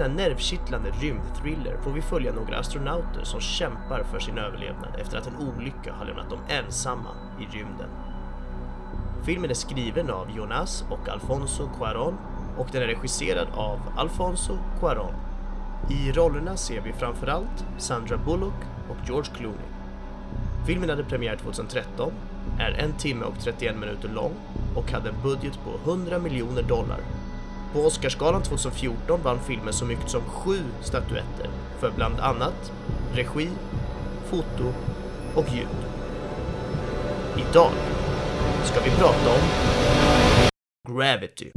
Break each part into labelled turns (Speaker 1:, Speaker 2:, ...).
Speaker 1: denna nervkittlande rymdthriller får vi följa några astronauter som kämpar för sin överlevnad efter att en olycka har lämnat dem ensamma i rymden. Filmen är skriven av Jonas och Alfonso Cuarón och den är regisserad av Alfonso Cuarón. I rollerna ser vi framförallt Sandra Bullock och George Clooney. Filmen hade premiär 2013, är en timme och 31 minuter lång och hade en budget på 100 miljoner dollar. På Oscarsgalan 2014 vann filmen så mycket som sju statyetter för bland annat regi, foto och ljud. Idag ska vi prata om Gravity.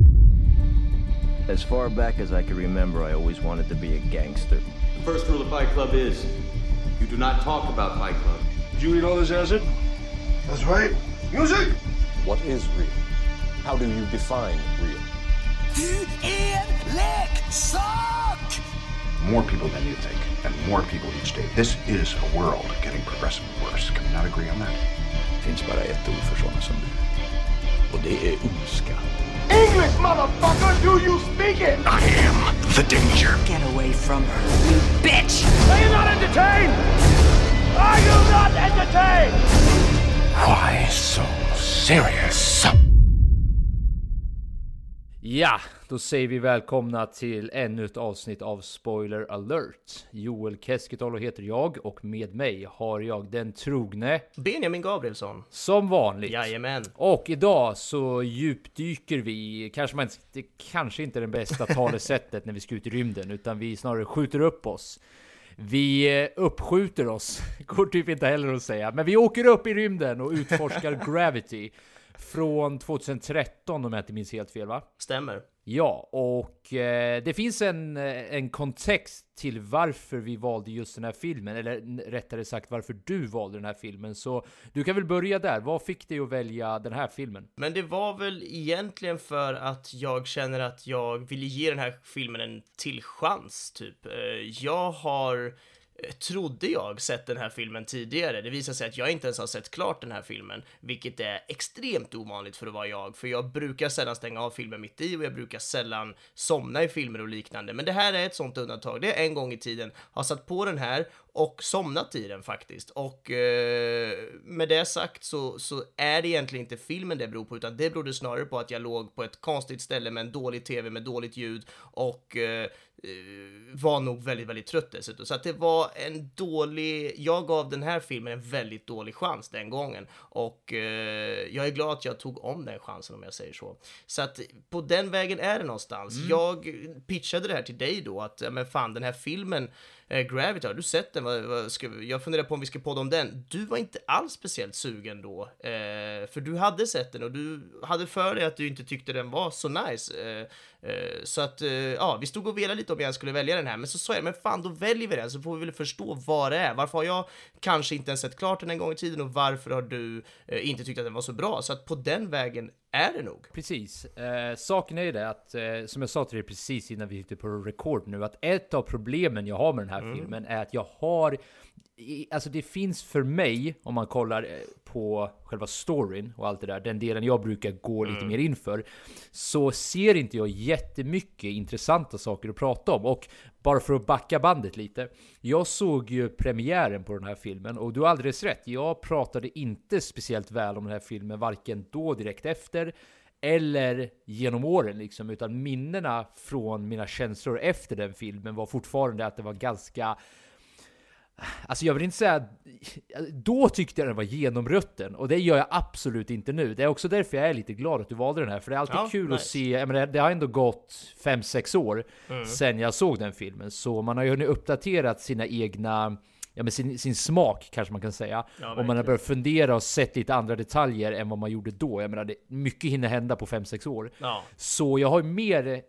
Speaker 2: As far back as I can remember, I always wanted to be a gangster.
Speaker 3: The first rule of Fight Club is you do not talk about Fight Club.
Speaker 4: Did you eat all this acid?
Speaker 5: That's right. Music!
Speaker 6: What is real? How do you define real?
Speaker 7: Du är leksak!
Speaker 5: More people than you think, and more people each day. This is a world getting progressively worse. Can we not agree on that?
Speaker 6: Det finns bara ett ord för sådana som du. Och det är ondska.
Speaker 4: English, motherfucker! Do you speak it?
Speaker 5: I am the danger.
Speaker 7: Get away from her, you bitch!
Speaker 4: Are you not entertained? Are you not entertained?
Speaker 5: Why so serious?
Speaker 8: Ja, då säger vi välkomna till ännu ett avsnitt av Spoiler alert. Joel Keskitalo heter jag och med mig har jag den trogne
Speaker 1: Benjamin Gabrielsson.
Speaker 8: som vanligt.
Speaker 1: Jajamän.
Speaker 8: Och idag så djupdyker vi, kanske man inte, det kanske inte är det bästa talesättet när vi ska ut i rymden, utan vi snarare skjuter upp oss. Vi uppskjuter oss, går typ inte heller att säga, men vi åker upp i rymden och utforskar Gravity från 2013 om jag inte minns helt fel va?
Speaker 1: Stämmer.
Speaker 8: Ja, och eh, det finns en, eh, en kontext till varför vi valde just den här filmen, eller rättare sagt varför du valde den här filmen. Så du kan väl börja där. Vad fick dig att välja den här filmen?
Speaker 1: Men det var väl egentligen för att jag känner att jag ville ge den här filmen en till chans, typ. Eh, Jag har, trodde jag, sett den här filmen tidigare. Det visar sig att jag inte ens har sett klart den här filmen, vilket är extremt ovanligt för att vara jag, för jag brukar sällan stänga av filmer mitt i och jag brukar sällan somna i filmer och liknande. Men det här är ett sånt undantag. Det är en gång i tiden har satt på den här och somnat i den faktiskt. Och eh, med det sagt så, så är det egentligen inte filmen det beror på, utan det berodde snarare på att jag låg på ett konstigt ställe med en dålig tv med dåligt ljud och eh, eh, var nog väldigt, väldigt trött dessutom. Så att det var en dålig, jag gav den här filmen en väldigt dålig chans den gången och eh, jag är glad att jag tog om den chansen om jag säger så. Så att på den vägen är det någonstans. Jag pitchade det här till dig då att, men fan den här filmen eh, Gravity, har du sett den? Vad, vad ska, jag funderar på om vi ska podda om den. Du var inte alls speciellt sugen då, eh, för du hade sett den och du hade för dig att du inte tyckte den var så nice. Eh, eh, så att, eh, ja, vi stod och velade lite om jag skulle välja den här, men så sa jag, men fan, då väljer vi den så får vi väl förstå vad det är. Varför har jag kanske inte ens sett klart den en gång i tiden och varför har du eh, inte tyckt att den var så bra? Så att på den vägen är det nog.
Speaker 8: Precis. Eh, saken är ju det att, eh, som jag sa till dig precis innan vi gick på record nu, att ett av problemen jag har med den här filmen är att jag har Alltså det finns för mig, om man kollar eh, på själva storyn och allt det där, den delen jag brukar gå lite mer inför, så ser inte jag jättemycket intressanta saker att prata om. Och bara för att backa bandet lite. Jag såg ju premiären på den här filmen och du har alldeles rätt. Jag pratade inte speciellt väl om den här filmen, varken då direkt efter eller genom åren liksom, utan minnena från mina känslor efter den filmen var fortfarande att det var ganska Alltså jag vill inte säga... Då tyckte jag den var genomrutten, och det gör jag absolut inte nu. Det är också därför jag är lite glad att du valde den här, för det är alltid
Speaker 1: Ja,
Speaker 8: kul att
Speaker 1: nice.
Speaker 8: se... Jag menar, det har ändå gått 5-6 år
Speaker 1: Mm.
Speaker 8: sen jag såg den filmen, så man har ju hunnit uppdaterat sina egna... Ja men sin, sin smak kanske man kan säga. och man har börjat fundera och sett lite andra detaljer än vad man gjorde då. Jag menar, det, mycket hinner hända på 5-6 år.
Speaker 1: Ja.
Speaker 8: Så jag har ju mer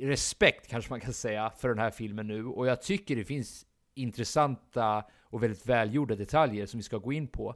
Speaker 8: respekt kanske man kan säga för den här filmen nu och jag tycker det finns intressanta och väldigt välgjorda detaljer som vi ska gå in på.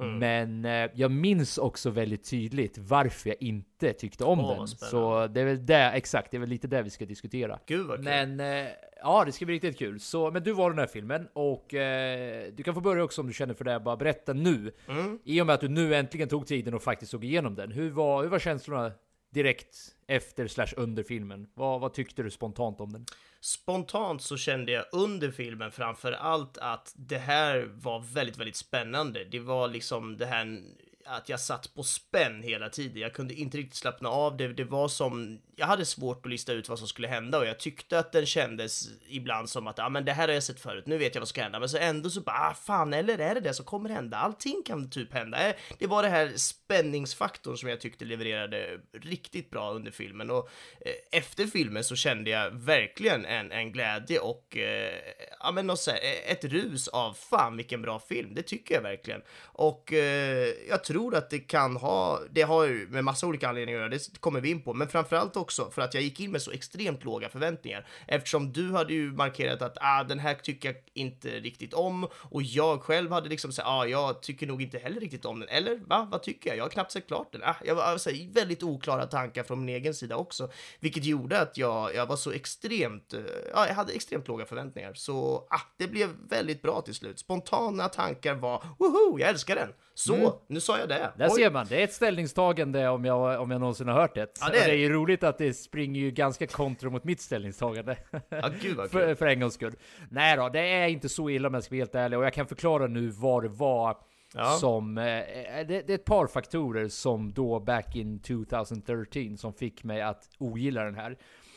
Speaker 1: Mm.
Speaker 8: Men eh, jag minns också väldigt tydligt varför jag inte tyckte om
Speaker 1: Åh,
Speaker 8: den. Så det är väl det, exakt, det är väl lite det vi ska diskutera.
Speaker 1: Gud vad kul.
Speaker 8: Men eh, ja, det ska bli riktigt kul. Så, men du var den här filmen och eh, du kan få börja också om du känner för det. Bara berätta nu.
Speaker 1: Mm.
Speaker 8: I och med att du nu äntligen tog tiden och faktiskt såg igenom den. Hur var, hur var känslorna direkt efter slash under filmen. Vad, vad tyckte du spontant om den?
Speaker 1: Spontant så kände jag under filmen framför allt att det här var väldigt, väldigt spännande. Det var liksom det här att jag satt på spänn hela tiden. Jag kunde inte riktigt slappna av. Det, det var som, jag hade svårt att lista ut vad som skulle hända och jag tyckte att den kändes ibland som att, ja ah, men det här har jag sett förut, nu vet jag vad som ska hända. Men så ändå så bara, ah, fan, eller är det det som kommer hända? Allting kan typ hända. Eh, det var det här spänningsfaktorn som jag tyckte levererade riktigt bra under filmen och eh, efter filmen så kände jag verkligen en, en glädje och eh, ja men något så här, eh, ett rus av fan vilken bra film. Det tycker jag verkligen. Och eh, jag tror tror att det kan ha, det har ju med massa olika anledningar att göra, det kommer vi in på, men framförallt också för att jag gick in med så extremt låga förväntningar eftersom du hade ju markerat att ah, den här tycker jag inte riktigt om och jag själv hade liksom sagt ah, jag tycker nog inte heller riktigt om den. Eller va, vad tycker jag? Jag har knappt sett klart den. Ah, jag var alltså, väldigt oklara tankar från min egen sida också, vilket gjorde att jag, jag var så extremt, eh, ja, jag hade extremt låga förväntningar. Så ah, det blev väldigt bra till slut. Spontana tankar var woho, jag älskar den. Så, mm. nu sa jag det.
Speaker 8: Där Oj. ser man, det är ett ställningstagande om jag, om jag någonsin har hört det. Ja, det, är... det är ju roligt att det springer ju ganska kontra mot mitt ställningstagande.
Speaker 1: Ja, gud vad
Speaker 8: för, för en gång skull. Nej då, det är inte så illa om jag ska vara helt ärlig och jag kan förklara nu vad det var ja. som... Eh, det, det, är ett par faktorer som då back in 2013 som fick mig att ogilla den här.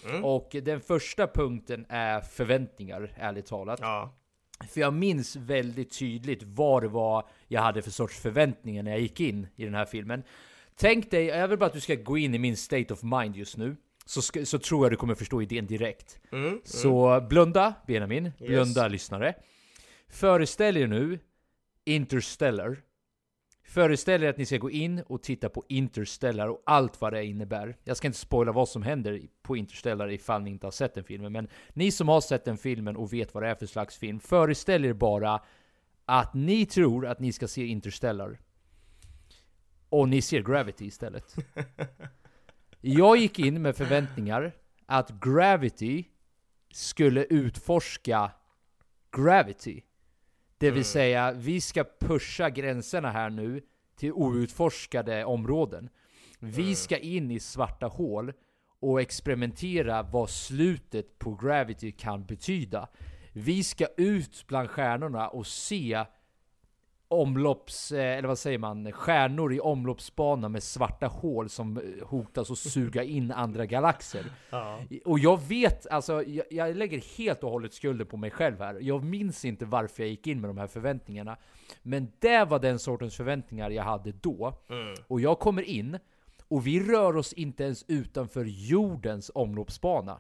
Speaker 8: Mm. Och den första punkten är förväntningar, ärligt talat. Ja. För jag minns väldigt tydligt vad det var jag hade för sorts förväntningar när jag gick in i den här filmen. Tänk dig, jag vill bara att du ska gå in i min state of mind just nu. Så, ska, så tror jag du kommer förstå idén direkt. Mm, mm. Så blunda Benjamin, yes. blunda lyssnare. Föreställ er nu Interstellar. Föreställ er att ni ska gå in och titta på Interstellar och allt vad det innebär. Jag ska inte spoila vad som händer på Interstellar ifall ni inte har sett den filmen, men ni som har sett den filmen och vet vad det är för slags film, föreställ er bara att ni tror att ni ska se Interstellar. Och ni ser Gravity istället. Jag gick in med förväntningar att Gravity skulle utforska Gravity. Det vill mm. säga, vi ska pusha gränserna här nu till outforskade områden. Vi mm. ska in i svarta hål och experimentera vad slutet på Gravity kan betyda. Vi ska ut bland stjärnorna och se omlopps, eh, eller vad säger man, stjärnor i omloppsbana med svarta hål som eh, hotas att suga in andra galaxer. Ja. Och jag vet, alltså jag, jag, lägger helt och hållet skulden på mig själv här. Jag minns inte varför jag gick in med de här förväntningarna. Men det var den sortens förväntningar jag hade då. Mm. Och jag kommer in, och vi rör oss inte ens utanför jordens omloppsbana.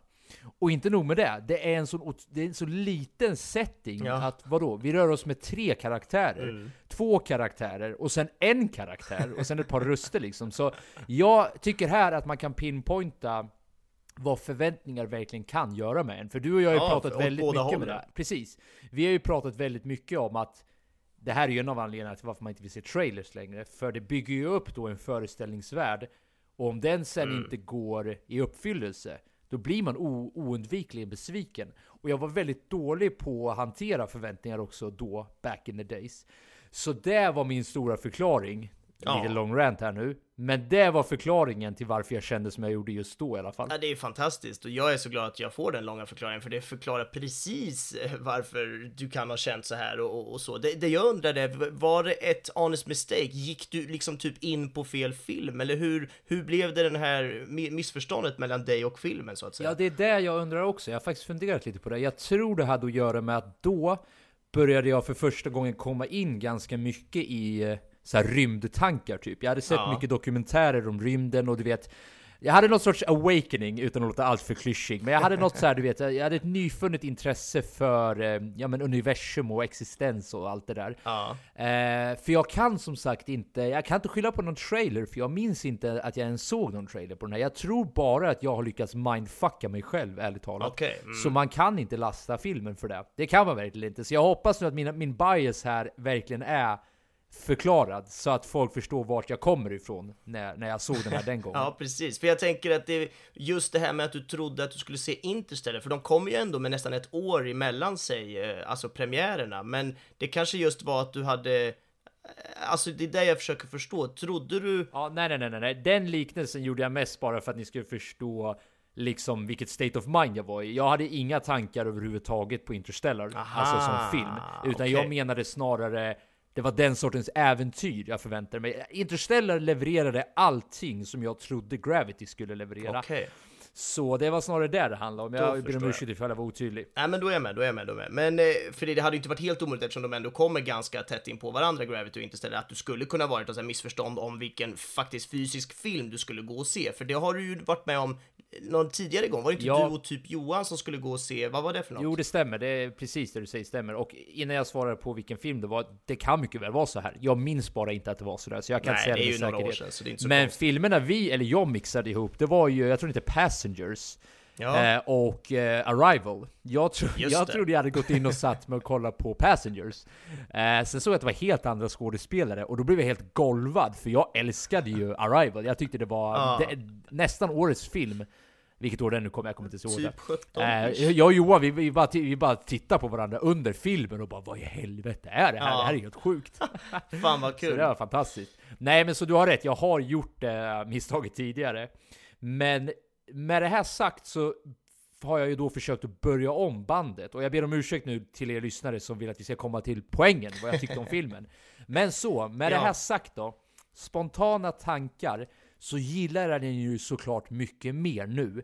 Speaker 8: Och inte nog med det, det är en så, det är en så liten setting ja. att vadå? Vi rör oss med tre karaktärer. Mm. Två karaktärer och sen en karaktär och sen ett par röster liksom. Så jag tycker här att man kan pinpointa vad förväntningar verkligen kan göra med en. För du och jag har ju ja, pratat väldigt mycket hållen. med det här. Precis. Vi har ju pratat väldigt mycket om att det här är ju en av anledningarna till varför man inte vill se trailers längre. För det bygger ju upp då en föreställningsvärld. Och om den sen mm. inte går i uppfyllelse, då blir man oundvikligen besviken. Och jag var väldigt dålig på att hantera förväntningar också då, back in the days. Så det var min stora förklaring Ja. Lite long rant här nu. Men det var förklaringen till varför jag kände som jag gjorde just då i alla fall.
Speaker 1: Ja, det är fantastiskt och jag är så glad att jag får den långa förklaringen för det förklarar precis eh, varför du kan ha känt så här och, och så. Det, det jag undrade, var det ett honest mistake? Gick du liksom typ in på fel film eller hur, hur blev det den här missförståndet mellan dig och filmen så att säga?
Speaker 8: Ja, det är det jag undrar också. Jag har faktiskt funderat lite på det. Jag tror det hade att göra med att då började jag för första gången komma in ganska mycket i eh, så här rymdtankar typ. Jag hade sett ja. mycket dokumentärer om rymden och du vet jag hade något sorts awakening utan att låta allt för klyschig. Men jag hade något så här, du vet, jag hade ett nyfunnet intresse för eh, ja, men universum och existens och allt det där. Ja. Eh, för jag kan som sagt inte, jag kan inte skylla på någon trailer, för jag minns inte att jag ens såg någon trailer på den här. Jag tror bara att jag har lyckats mindfucka mig själv, ärligt talat.
Speaker 1: Okay. Mm.
Speaker 8: Så man kan inte lasta filmen för det. Det kan man verkligen inte. Så jag hoppas nu att min, min bias här verkligen är förklarad så att folk förstår vart jag kommer ifrån när, när jag såg den här den gången.
Speaker 1: ja, precis. För jag tänker att det är just det här med att du trodde att du skulle se Interstellar, för de kom ju ändå med nästan ett år emellan sig, eh, alltså premiärerna, men det kanske just var att du hade Alltså det är det jag försöker förstå. Trodde du...
Speaker 8: Ja, nej, nej, nej, nej. Den liknelsen gjorde jag mest bara för att ni skulle förstå liksom vilket state of mind jag var i. Jag hade inga tankar överhuvudtaget på Interstellar,
Speaker 1: Aha,
Speaker 8: alltså som film, utan
Speaker 1: okej.
Speaker 8: jag menade snarare det var den sortens äventyr jag förväntade mig. Interstellar levererade allting som jag trodde Gravity skulle leverera.
Speaker 1: Okej.
Speaker 8: Så det var snarare det det handlade om. Jag ber om ursäkt ifall jag var otydlig.
Speaker 1: Nej men då är jag med, då är jag med, då är jag med. Men eh, för det, det hade ju inte varit helt omöjligt eftersom de ändå kommer ganska tätt in på varandra, Gravity och Interstellar, att du skulle kunna varit ett missförstånd om vilken faktiskt fysisk film du skulle gå och se. För det har du ju varit med om någon tidigare gång. Var det inte
Speaker 8: Ja.
Speaker 1: du och typ Johan som skulle gå och se, vad var det för något?
Speaker 8: Jo, det stämmer. Det är precis det du säger stämmer. Och innan jag svarar på vilken film det var, det kan mycket väl vara så här. Jag minns bara inte att det var så där, så jag kan
Speaker 1: Nej,
Speaker 8: säga
Speaker 1: det
Speaker 8: med säkerhet.
Speaker 1: sedan,
Speaker 8: Men
Speaker 1: konstigt.
Speaker 8: filmerna vi, eller jag mixade ihop, det var ju, jag tror inte Passengers.
Speaker 1: Ja.
Speaker 8: Eh, och eh, Arrival. Jag, tro,
Speaker 1: Just
Speaker 8: jag
Speaker 1: det.
Speaker 8: trodde jag hade gått in och satt mig och kollat på Passengers. Eh, sen såg jag att det var helt andra skådespelare och då blev jag helt golvad för jag älskade ju Arrival. Jag tyckte det var
Speaker 1: Ja.
Speaker 8: det, nästan årets film. Vilket år det nu kommer, jag kommer inte ihåg.
Speaker 1: Typ 17
Speaker 8: Eh, jag och Johan, vi, vi, bara, vi bara tittar på varandra under filmen och bara vad i helvete är det här?
Speaker 1: Ja.
Speaker 8: Det här är helt sjukt.
Speaker 1: Fan vad
Speaker 8: Så
Speaker 1: kul.
Speaker 8: det var fantastiskt. Nej men så du har rätt, jag har gjort eh, misstaget tidigare. Men med det här sagt så har jag ju då försökt att börja om bandet. Och jag ber om ursäkt nu till er lyssnare som vill att vi ska komma till poängen, vad jag tyckte om filmen. Men så, med det
Speaker 1: Ja.
Speaker 8: här sagt då. Spontana tankar, så gillar jag den ju såklart mycket mer nu.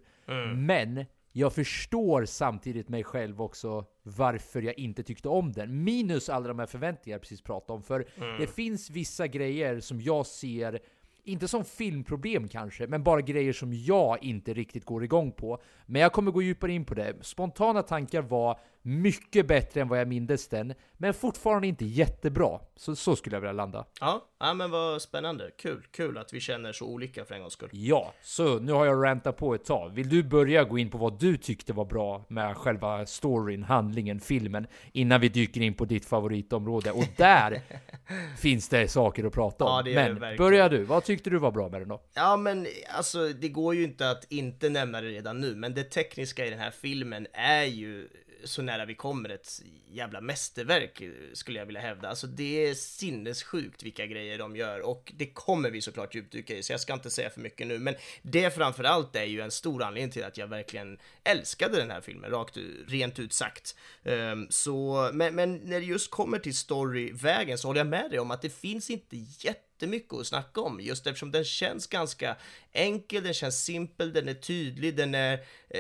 Speaker 8: Men jag förstår samtidigt mig själv också varför jag inte tyckte om den. Minus alla de här förväntningarna jag precis pratade om. För det finns vissa grejer som jag ser, inte som filmproblem kanske, men bara grejer som jag inte riktigt går igång på. Men jag kommer gå djupare in på det. Spontana tankar var mycket bättre än vad jag mindes den, men fortfarande inte jättebra. Så, så skulle jag vilja landa.
Speaker 1: Ja, ja, men vad spännande. Kul, kul att vi känner så olika för en gångs skull.
Speaker 8: Ja, så nu har jag rantat på ett tag. Vill du börja gå in på vad du tyckte var bra med själva storyn, handlingen, filmen innan vi dyker in på ditt favoritområde? Och där finns det saker att prata om.
Speaker 1: Ja, det det
Speaker 8: Men
Speaker 1: verkligen.
Speaker 8: börja du, vad tyckte du var bra med den då?
Speaker 1: Ja, men alltså det går ju inte att inte nämna det redan nu, men det tekniska i den här filmen är ju så nära vi kommer ett jävla mästerverk skulle jag vilja hävda. Alltså det är sinnessjukt vilka grejer de gör och det kommer vi såklart djupdyka i, så jag ska inte säga för mycket nu, men det framförallt är ju en stor anledning till att jag verkligen älskade den här filmen, rakt rent ut sagt. Ehm, så, men, men när det just kommer till storyvägen så håller jag med dig om att det finns inte jätte jättemycket att snacka om just eftersom den känns ganska enkel, den känns simpel, den är tydlig, den är eh,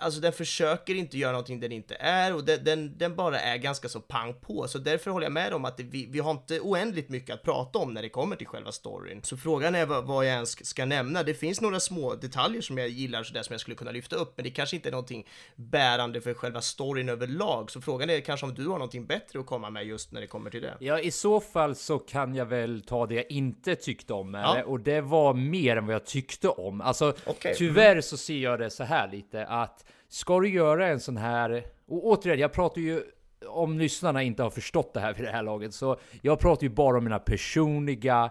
Speaker 1: Alltså den försöker inte göra någonting den inte är och den, den, den bara är ganska så pang på. Så därför håller jag med om att det, vi, vi har inte oändligt mycket att prata om när det kommer till själva storyn. Så frågan är vad, vad jag ens ska nämna. Det finns några små detaljer som jag gillar sådär som jag skulle kunna lyfta upp, men det kanske inte är någonting bärande för själva storyn överlag. Så frågan är kanske om du har någonting bättre att komma med just när det kommer till det.
Speaker 8: Ja, i så fall så kan jag väl ta det jag inte tyckte om
Speaker 1: Ja.
Speaker 8: och det var mer än vad jag tyckte om. Alltså,
Speaker 1: Okej.
Speaker 8: tyvärr så ser jag det så här lite att ska du göra en sån här, och återigen, jag pratar ju om lyssnarna inte har förstått det här vid det här laget, så jag pratar ju bara om mina personliga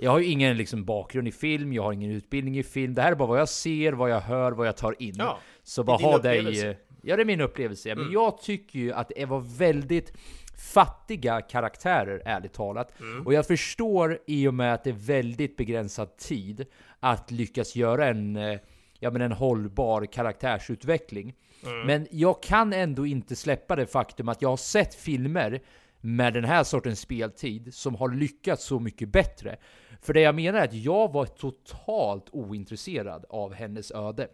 Speaker 8: jag har ju ingen liksom bakgrund i film, jag har ingen utbildning i film. Det här är bara vad jag ser, vad jag hör, vad jag tar in.
Speaker 1: Ja,
Speaker 8: så bara ha dig... Ja, det är min upplevelse. Men jag tycker ju att det var väldigt fattiga karaktärer, ärligt talat. Och jag förstår i och med att det är väldigt begränsad tid att lyckas göra en, eh, ja, men en hållbar karaktärsutveckling. Men jag kan ändå inte släppa det faktum att jag har sett filmer med den här sortens speltid som har lyckats så mycket bättre. För det jag menar är att jag var totalt ointresserad av hennes öde.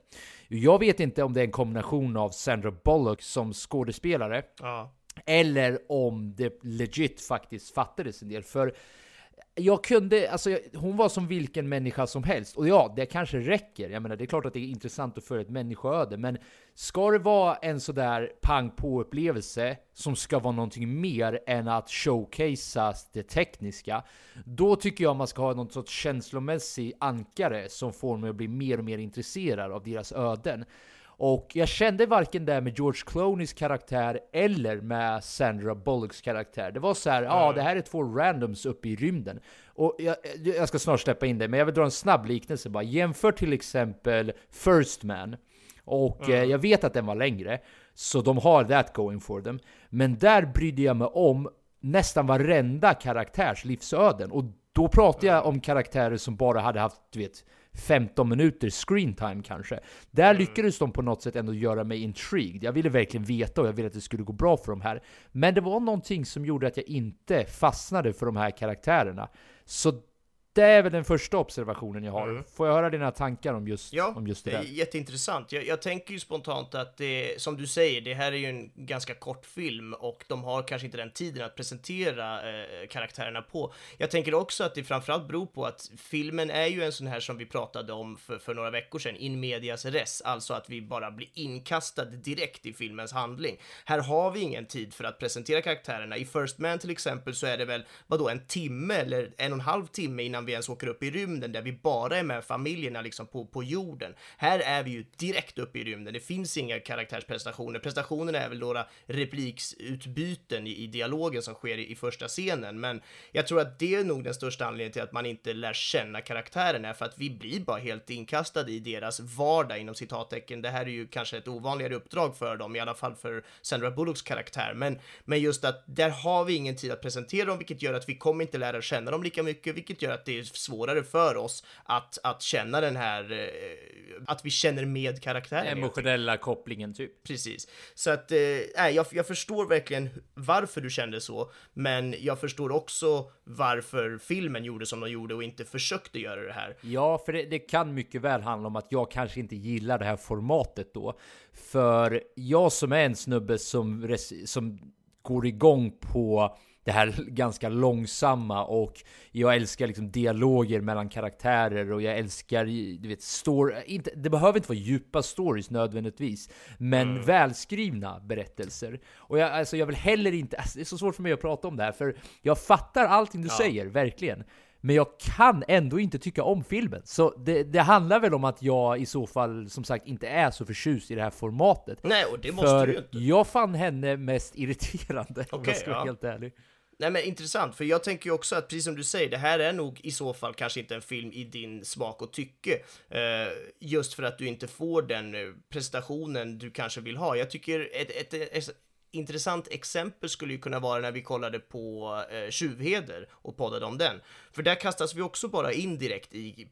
Speaker 8: Jag vet inte om det är en kombination av Sandra Bullock som skådespelare
Speaker 1: Ja.
Speaker 8: eller om det legit faktiskt fattades en del. För jag kunde, alltså jag- hon var som vilken människa som helst. Och ja, det kanske räcker. Jag menar, det är klart att det är intressant att följa ett människoöde. Men ska det vara en sådär pang på upplevelse som ska vara någonting mer än att showcasea det tekniska. Då tycker jag man ska ha någon sorts känslomässig ankare som får mig att bli mer och mer intresserad av deras öden. Och jag kände varken det med George Clooneys karaktär eller med Sandra Bullocks karaktär. Det var så här, ja det här är två randoms uppe i rymden. Och jag, jag ska snart släppa in det, men jag vill dra en snabb liknelse bara. Jämför till exempel First Man. Och eh, jag vet att den var längre, så de har that going for them. Men där brydde jag mig om nästan varenda karaktärs livsöden. Och då pratar jag om karaktärer som bara hade haft, du vet, 15 minuter screen time kanske. Där lyckades de på något sätt ändå göra mig intrigued. Jag ville verkligen veta och jag ville att det skulle gå bra för de här. Men det var någonting som gjorde att jag inte fastnade för de här karaktärerna. Så det är väl den första observationen jag har. Får jag höra dina tankar om just,
Speaker 1: Ja,
Speaker 8: om just det
Speaker 1: det är
Speaker 8: där?
Speaker 1: jätteintressant. Jag, jag tänker ju spontant att det, som du säger, det här är ju en ganska kort film och de har kanske inte den tiden att presentera eh, karaktärerna på. Jag tänker också att det framförallt beror på att filmen är ju en sån här som vi pratade om för, för några veckor sedan, in medias res, alltså att vi bara blir inkastade direkt i filmens handling. Här har vi ingen tid för att presentera karaktärerna. I First Man till exempel så är det väl, vadå, en timme eller en och en halv timme innan vi ens åker upp i rymden där vi bara är med familjerna liksom på, på jorden. Här är vi ju direkt uppe i rymden. Det finns inga karaktärsprestationer. Prestationerna är väl några repliksutbyten i, i dialogen som sker i, i första scenen, men jag tror att det är nog den största anledningen till att man inte lär känna karaktärerna, för att vi blir bara helt inkastade i deras vardag inom citattecken. Det här är ju kanske ett ovanligare uppdrag för dem, i alla fall för Sandra Bullocks karaktär, men, men just att där har vi ingen tid att presentera dem, vilket gör att vi kommer inte lära känna dem lika mycket, vilket gör att det är svårare för oss att, att känna den här, eh, att vi känner med karaktären.
Speaker 8: Emotionella kopplingen typ.
Speaker 1: Precis. Så att, nej, jag, jag förstår verkligen varför du kände så, men jag förstår också varför filmen gjorde som de gjorde och inte försökte göra det här.
Speaker 8: Ja, för det, det kan mycket väl handla om att jag kanske inte gillar det här formatet då. För jag som är en snubbe som, som går igång på det här ganska långsamma och jag älskar liksom dialoger mellan karaktärer och jag älskar, du vet, story, inte, det behöver inte vara djupa stories nödvändigtvis, men välskrivna berättelser. Och jag, alltså jag vill heller inte, alltså det är så svårt för mig att prata om det här, för jag fattar allting du säger, verkligen. Men jag kan ändå inte tycka om filmen. Så det, det handlar väl om att jag i så fall, som sagt, inte är så förtjust i det här formatet.
Speaker 1: Nej, och det måste
Speaker 8: För
Speaker 1: du ju inte.
Speaker 8: jag fann henne mest irriterande, om
Speaker 1: Okej,
Speaker 8: jag ska vara
Speaker 1: ja.
Speaker 8: helt ärlig.
Speaker 1: Nej men intressant, för jag tänker ju också att precis som du säger, det här är nog i så fall kanske inte en film i din smak och tycke. Eh, just för att du inte får den eh, prestationen du kanske vill ha. Jag tycker ett, ett, ett, intressant exempel skulle ju kunna vara när vi kollade på eh, Tjuvheder och poddade om den. För där kastas vi också bara in direkt i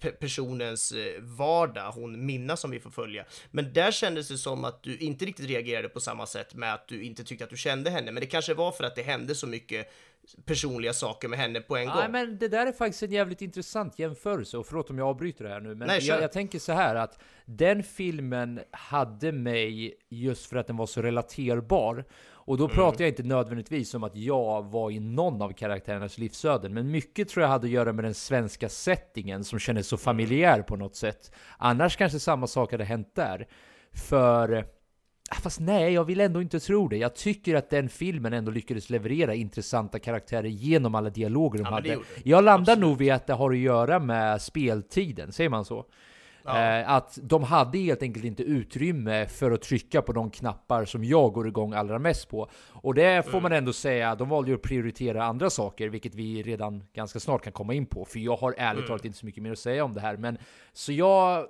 Speaker 1: pe- personens eh, vardag, hon Minna som vi får följa. Men där kändes det som att du inte riktigt reagerade på samma sätt med att du inte tyckte att du kände henne. Men det kanske var för att det hände så mycket personliga saker med henne på en
Speaker 8: Nej
Speaker 1: gång.
Speaker 8: men det där är faktiskt en jävligt intressant jämförelse, och förlåt om jag avbryter det här nu, men
Speaker 1: Nej,
Speaker 8: jag, jag tänker så här att den filmen hade mig just för att den var så relaterbar. Och då pratar jag inte nödvändigtvis om att jag var i någon av karaktärernas livsöden, men mycket tror jag hade att göra med den svenska settingen som kändes så familjär på något sätt. Annars kanske samma sak hade hänt där. För Ah, Fast nej, jag vill ändå inte tro det. Jag tycker att den filmen ändå lyckades leverera intressanta karaktärer genom alla dialoger de
Speaker 1: Ja,
Speaker 8: hade. Jag landar nog vid att det har att göra med speltiden, säger man så? Eh, att de hade helt enkelt inte utrymme för att trycka på de knappar som jag går igång allra mest på. Och det får man ändå säga, de valde ju att prioritera andra saker, vilket vi redan ganska snart kan komma in på. För jag har ärligt talat inte så mycket mer att säga om det här. Men så jag,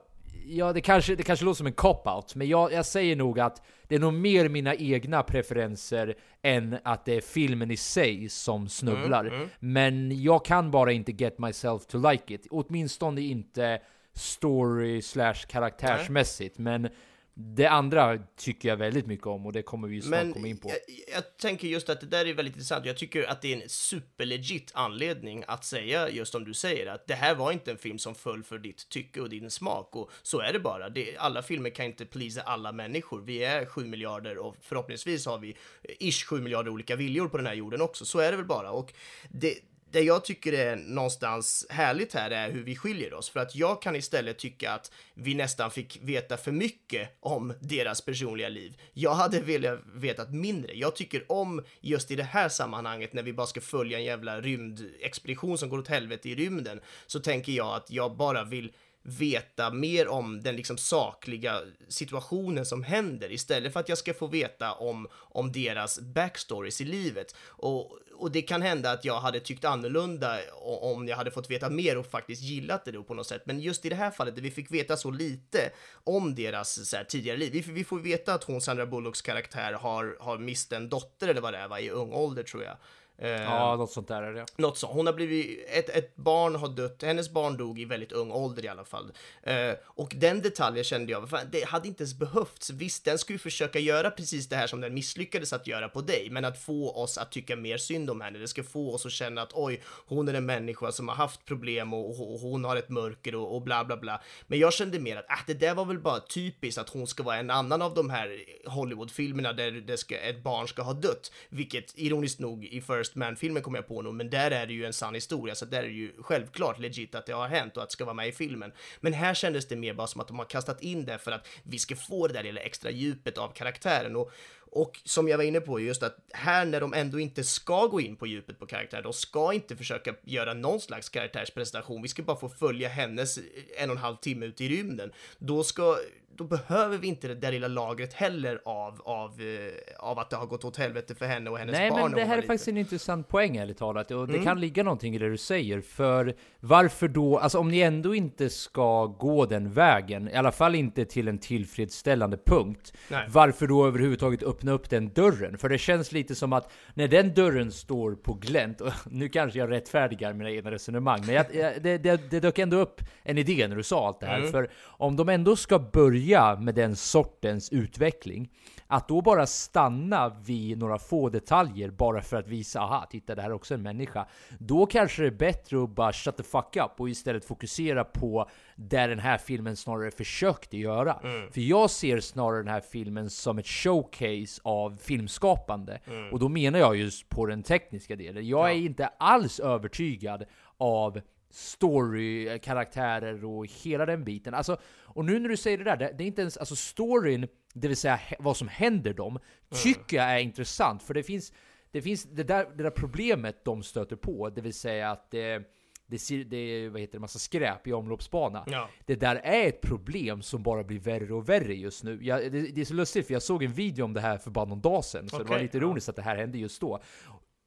Speaker 8: Ja, det kanske, det kanske låter som en cop-out, men jag, jag säger nog att det är nog mer mina egna preferenser än att det är filmen i sig som snubblar. Men jag kan bara inte get myself to like it. Åtminstone inte story slash karaktärsmässigt. Men det andra tycker jag väldigt mycket om och det kommer vi ju snart komma in på.
Speaker 1: Jag, jag tänker just att det där är väldigt intressant. Jag tycker att det är en superlegit anledning att säga just som du säger att det här var inte en film som föll för ditt tycke och din smak och så är det bara. Det, alla filmer kan inte pleasa alla människor. Vi är 7 miljarder och förhoppningsvis har vi ish 7 miljarder olika viljor på den här jorden också. Så är det väl bara och det det jag tycker är någonstans härligt här är hur vi skiljer oss, för att jag kan istället tycka att vi nästan fick veta för mycket om deras personliga liv. Jag hade velat veta mindre. Jag tycker om just i det här sammanhanget när vi bara ska följa en jävla rymdexpedition som går åt helvete i rymden, så tänker jag att jag bara vill veta mer om den liksom sakliga situationen som händer istället för att jag ska få veta om, om deras backstories i livet. Och, och det kan hända att jag hade tyckt annorlunda om jag hade fått veta mer och faktiskt gillat det då på något sätt. Men just i det här fallet där vi fick veta så lite om deras så här, tidigare liv. Vi, vi får veta att hon, Sandra Bullocks karaktär, har, har mist en dotter eller vad det är, va, i ung ålder tror jag. Eh,
Speaker 8: Ja, något sånt där är det.
Speaker 1: något sånt. Hon har blivit, ett, ett barn har dött, hennes barn dog i väldigt ung ålder i alla fall. Eh, och den detaljen kände jag, fan, det hade inte ens behövts. Visst, den skulle försöka göra precis det här som den misslyckades att göra på dig, men att få oss att tycka mer synd om henne. Det ska få oss att känna att oj, hon är en människa som har haft problem och, och, och hon har ett mörker och, och bla bla bla. Men jag kände mer att, äh, det där var väl bara typiskt att hon ska vara en annan av de här Hollywood-filmerna där det ska, ett barn ska ha dött, vilket ironiskt nog i First Man-filmen kommer jag på nu, men där är det ju en sann historia, så där är det ju självklart legit att det har hänt och att det ska vara med i filmen. Men här kändes det mer bara som att de har kastat in det för att vi ska få det där lilla extra djupet av karaktären och och som jag var inne på, just att här när de ändå inte ska gå in på djupet på karaktären, de ska inte försöka göra någon slags karaktärspresentation, vi ska bara få följa hennes en och en halv timme ute i rymden. Då ska, då behöver vi inte det där lilla lagret heller av, av, eh, av att det har gått åt helvete för henne och hennes
Speaker 8: Nej,
Speaker 1: barn
Speaker 8: men
Speaker 1: när
Speaker 8: det här är faktiskt
Speaker 1: liten.
Speaker 8: en intressant poäng ärligt talat. Och det
Speaker 1: Mm.
Speaker 8: kan ligga någonting i det du säger. För varför då, alltså om ni ändå inte ska gå den vägen, i alla fall inte till en tillfredsställande punkt.
Speaker 1: Nej.
Speaker 8: Varför då överhuvudtaget öppna upp den dörren? För det känns lite som att när den dörren står på glänt, och nu kanske jag rättfärdigar mina egna resonemang, men jag, jag, det, det, det dök ändå upp en idé när du sa allt det här. För om de ändå ska börja med den sortens utveckling, att då bara stanna vid några få detaljer bara för att visa, aha, titta det här är också en människa. Då kanske det är bättre att bara shut the fuck up och istället fokusera på där den här filmen snarare försökte göra. För jag ser snarare den här filmen som ett showcase av filmskapande. Och då menar jag just på den tekniska delen. Jag är inte alls övertygad av story, karaktärer och hela den biten. Alltså, och nu när du säger det där, det, det är inte ens, alltså storyn, det vill säga vad som händer dem, tycker jag är intressant. För det finns, det finns det där, det där problemet de stöter på, det vill säga att det, det, det vad heter det, massa skräp i omloppsbana.
Speaker 1: Ja.
Speaker 8: Det där är ett problem som bara blir värre och värre just nu. Jag, det, det är så lustigt, för jag såg en video om det här för bara någon dag sedan, så det var lite
Speaker 1: ja.
Speaker 8: ironiskt att det här hände just då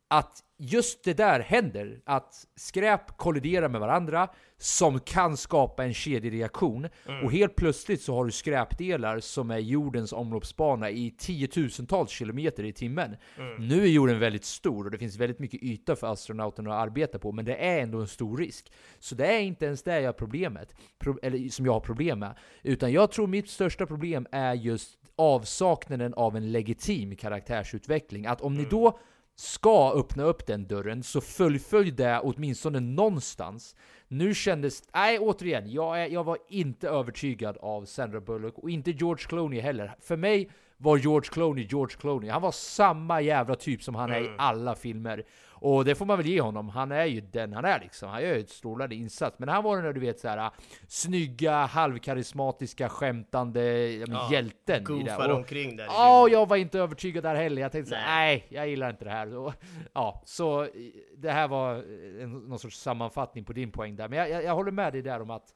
Speaker 8: att just det där händer, att skräp kolliderar med varandra som kan skapa en kedjereaktion och helt plötsligt så har du skräpdelar som är jordens omloppsbana i tiotusentals kilometer i timmen. Nu är jorden väldigt stor och det finns väldigt mycket yta för astronauterna att arbeta på, men det är ändå en stor risk. Så det är inte ens det jag har problemet, pro- eller som jag har problem med, utan jag tror mitt största problem är just avsaknaden av en legitim karaktärsutveckling. Att om ni då ska öppna upp den dörren, så fullfölj det åtminstone någonstans. Nu kändes, nej återigen, jag, är, jag var inte övertygad av Sandra Bullock och inte George Clooney heller. För mig var George Clooney George Clooney. Han var samma jävla typ som han är i alla filmer. Och det får man väl ge honom. Han är ju den han är liksom. Han gör ju ett strålande insats. Men han var den där du vet såhär snygga, halvkarismatiska, skämtande ja, hjälten.
Speaker 1: Goofar omkring där.
Speaker 8: Ja, jag var inte övertygad där heller. Jag tänkte såhär, nej, jag gillar inte det här. Och, ja, så eh, det här var en, någon sorts sammanfattning på din poäng där. Men jag, jag, jag håller med dig där om att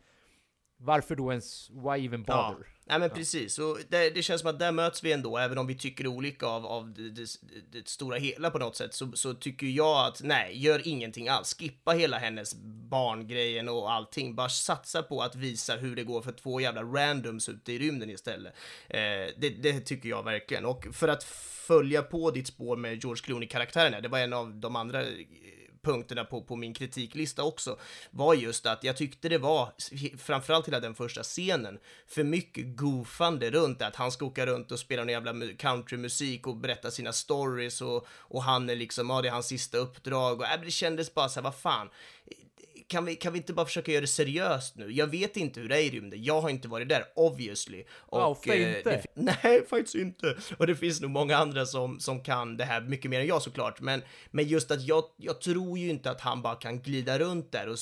Speaker 8: varför då ens, why even
Speaker 1: Ja,
Speaker 8: bother?
Speaker 1: nej men precis. Och det, det känns som att där möts vi ändå, även om vi tycker olika av, av det, det, det stora hela på något sätt, så, så tycker jag att nej, gör ingenting alls. Skippa hela hennes barngrejen och allting. Bara satsa på att visa hur det går för två jävla randoms ute i rymden istället. Eh, det, tycker jag verkligen. Och för att följa på ditt spår med George Clooney-karaktären, det var en av de andra eh, punkterna på, på min kritiklista också, var just att jag tyckte det var, framförallt hela den första scenen, för mycket goofande runt att han ska åka runt och spela någon jävla countrymusik och berätta sina stories och, och han är liksom, ja det är hans sista uppdrag. Och äh, det kändes bara så här, vad fan, kan vi, kan vi inte bara försöka göra det seriöst nu? Jag vet inte hur det är i rymden, jag har inte varit där, obviously. Och,
Speaker 8: varför
Speaker 1: eh,
Speaker 8: inte?
Speaker 1: nej, faktiskt inte. Och det finns nog många andra som, som kan det här mycket mer än jag såklart. Men, men just att jag, jag tror ju inte att han bara kan glida runt där och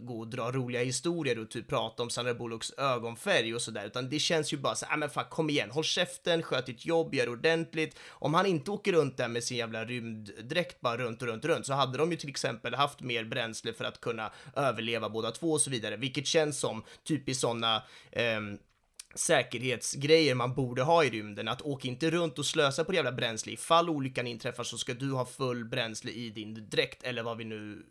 Speaker 1: gå och dra roliga historier och typ prata om Sandra Bullocks ögonfärg och sådär. Utan det känns ju bara så här, men fan kom igen, håll käften, sköt ditt jobb, gör ordentligt. Om han inte åker runt där med sin jävla rymddräkt bara runt och runt och runt så hade de ju till exempel haft mer bränsle för att kunna överleva båda två och så vidare, vilket känns som typiskt sådana eh, säkerhetsgrejer man borde ha i rymden. Att åka inte runt och slösa på det jävla bränsle. Ifall olyckan inträffar så ska du ha full bränsle i din dräkt eller vad vi nu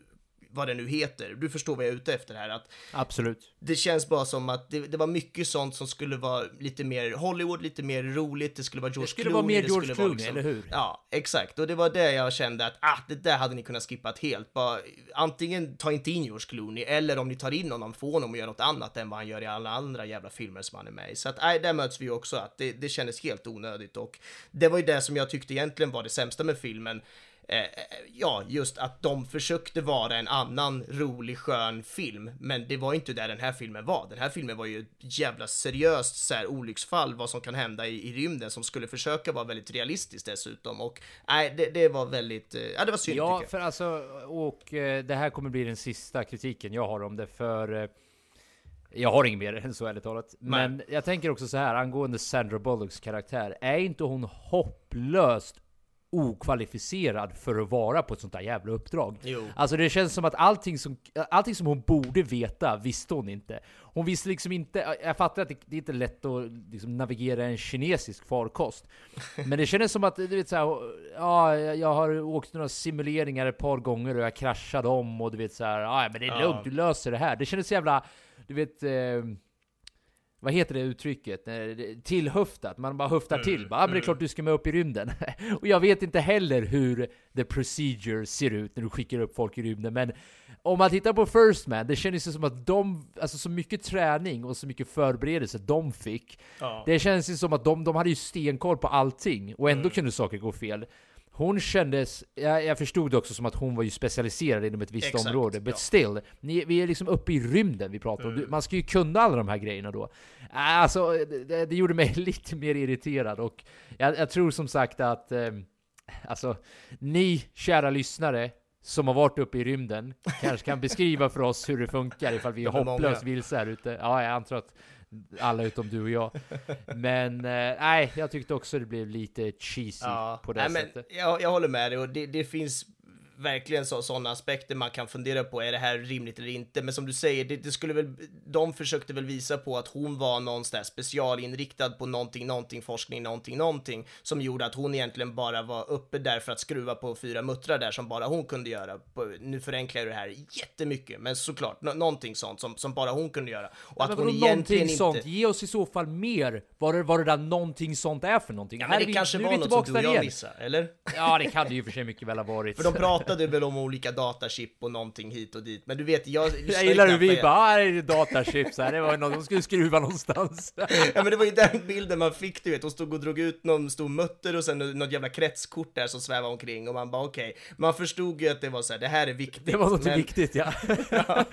Speaker 1: vad det nu heter. Du förstår vad jag är ute efter här, att
Speaker 8: Absolut.
Speaker 1: det känns bara som att det, det var mycket sånt som skulle vara lite mer Hollywood, lite mer roligt, det skulle vara George
Speaker 8: Det skulle
Speaker 1: Clooney.
Speaker 8: vara mer George
Speaker 1: vara liksom-
Speaker 8: Clooney, eller hur?
Speaker 1: Ja, exakt. Och det var det jag kände att, ah, det där hade ni kunnat skippa helt. Bara, antingen ta inte in George Clooney, eller om ni tar in honom, få honom att göra något annat än vad han gör i alla andra jävla filmer som han är med i. Så att, nej, där möts vi också att det, det kändes helt onödigt och det var ju det som jag tyckte egentligen var det sämsta med filmen. Eh, ja, just att de försökte vara en annan rolig, skön film, men det var inte där den här filmen var. Den här filmen var ju ett jävla seriöst så här, olycksfall, vad som kan hända i, i rymden, som skulle försöka vara väldigt realistiskt dessutom. Och nej, det, det var väldigt, eh, ja det var synd
Speaker 8: Ja, för alltså, och eh, det här kommer bli den sista kritiken jag har om det, för eh, jag har inget mer än så ärligt talat. Men jag tänker också så här angående Sandra Bullocks karaktär. Är inte hon hopplöst okvalificerad för att vara på ett sånt där jävla uppdrag?
Speaker 1: Jo.
Speaker 8: Alltså det känns som att allting som, allting som hon borde veta visste hon inte. Hon visste liksom inte, jag fattar att det, det är inte lätt att liksom navigera en kinesisk farkost. Men det kändes som att, du vet såhär, ja, jag har åkt några simuleringar ett par gånger och jag kraschade om och du vet såhär, ja men det är
Speaker 1: Ja.
Speaker 8: lugnt, du löser det här. Det kändes så jävla, du vet, eh, vad heter det uttrycket? Det- Tillhöftat, man bara höftar till. Bara, ah, men det är klart du ska med upp i rymden. och jag vet inte heller hur the procedure ser ut när du skickar upp folk i rymden, men om man tittar på First Man, det känns ju som att de, alltså så mycket träning och så mycket förberedelse de fick.
Speaker 1: Ja.
Speaker 8: Det känns ju som att de, de hade ju stenkoll på allting, och ändå kunde saker gå fel. Hon kändes, jag, jag förstod det också som att hon var ju specialiserad inom ett visst
Speaker 1: Exakt,
Speaker 8: område, but
Speaker 1: ja.
Speaker 8: still, ni, vi är liksom uppe i rymden vi pratar om. Du- Man ska ju kunna alla de här grejerna då. Alltså, det, det gjorde mig lite mer irriterad och jag, jag tror som sagt att, eh, alltså, ni kära lyssnare som har varit uppe i rymden kanske kan beskriva för oss hur det funkar ifall vi är hopplöst vilse här ute. Ja, jag antar att alla utom du och jag. Men eh, nej, jag tyckte också det blev lite cheesy på det
Speaker 1: nej, men
Speaker 8: sättet.
Speaker 1: jag, jag håller med dig och det, det finns verkligen så, sådana aspekter man kan fundera på. Är det här rimligt eller inte? Men som du säger, det, det skulle väl, de försökte väl visa på att hon var någonstans specialinriktad på någonting, någonting, forskning, någonting, någonting som gjorde att hon egentligen bara var uppe där för att skruva på fyra muttrar där som bara hon kunde göra. Nu förenklar jag det här jättemycket, men såklart, nå- någonting sånt som, som bara hon kunde göra. Och
Speaker 8: Men
Speaker 1: att hon egentligen inte...
Speaker 8: sånt? Ge oss i så fall mer vad det, vad det där någonting sånt är för någonting.
Speaker 1: Ja,
Speaker 8: Här
Speaker 1: men
Speaker 8: är
Speaker 1: det
Speaker 8: vi-
Speaker 1: kanske var något som du och jag missade, eller?
Speaker 8: Ja, det kan det ju för sig mycket väl ha varit.
Speaker 1: För de pratade väl om olika datachip och någonting hit och dit, men du vet, jag...
Speaker 8: Jag gillar hur vi bara, är det datachips här, det var ju något de skulle skruva någonstans.
Speaker 1: Ja men det var ju den bilden man fick, du vet, hon stod och drog ut någon stor mutter och sen något jävla kretskort där som svävade omkring och man bara okej, man förstod ju att det var så här, det här är viktigt.
Speaker 8: Det var något
Speaker 1: men-
Speaker 8: viktigt ja.
Speaker 1: ja,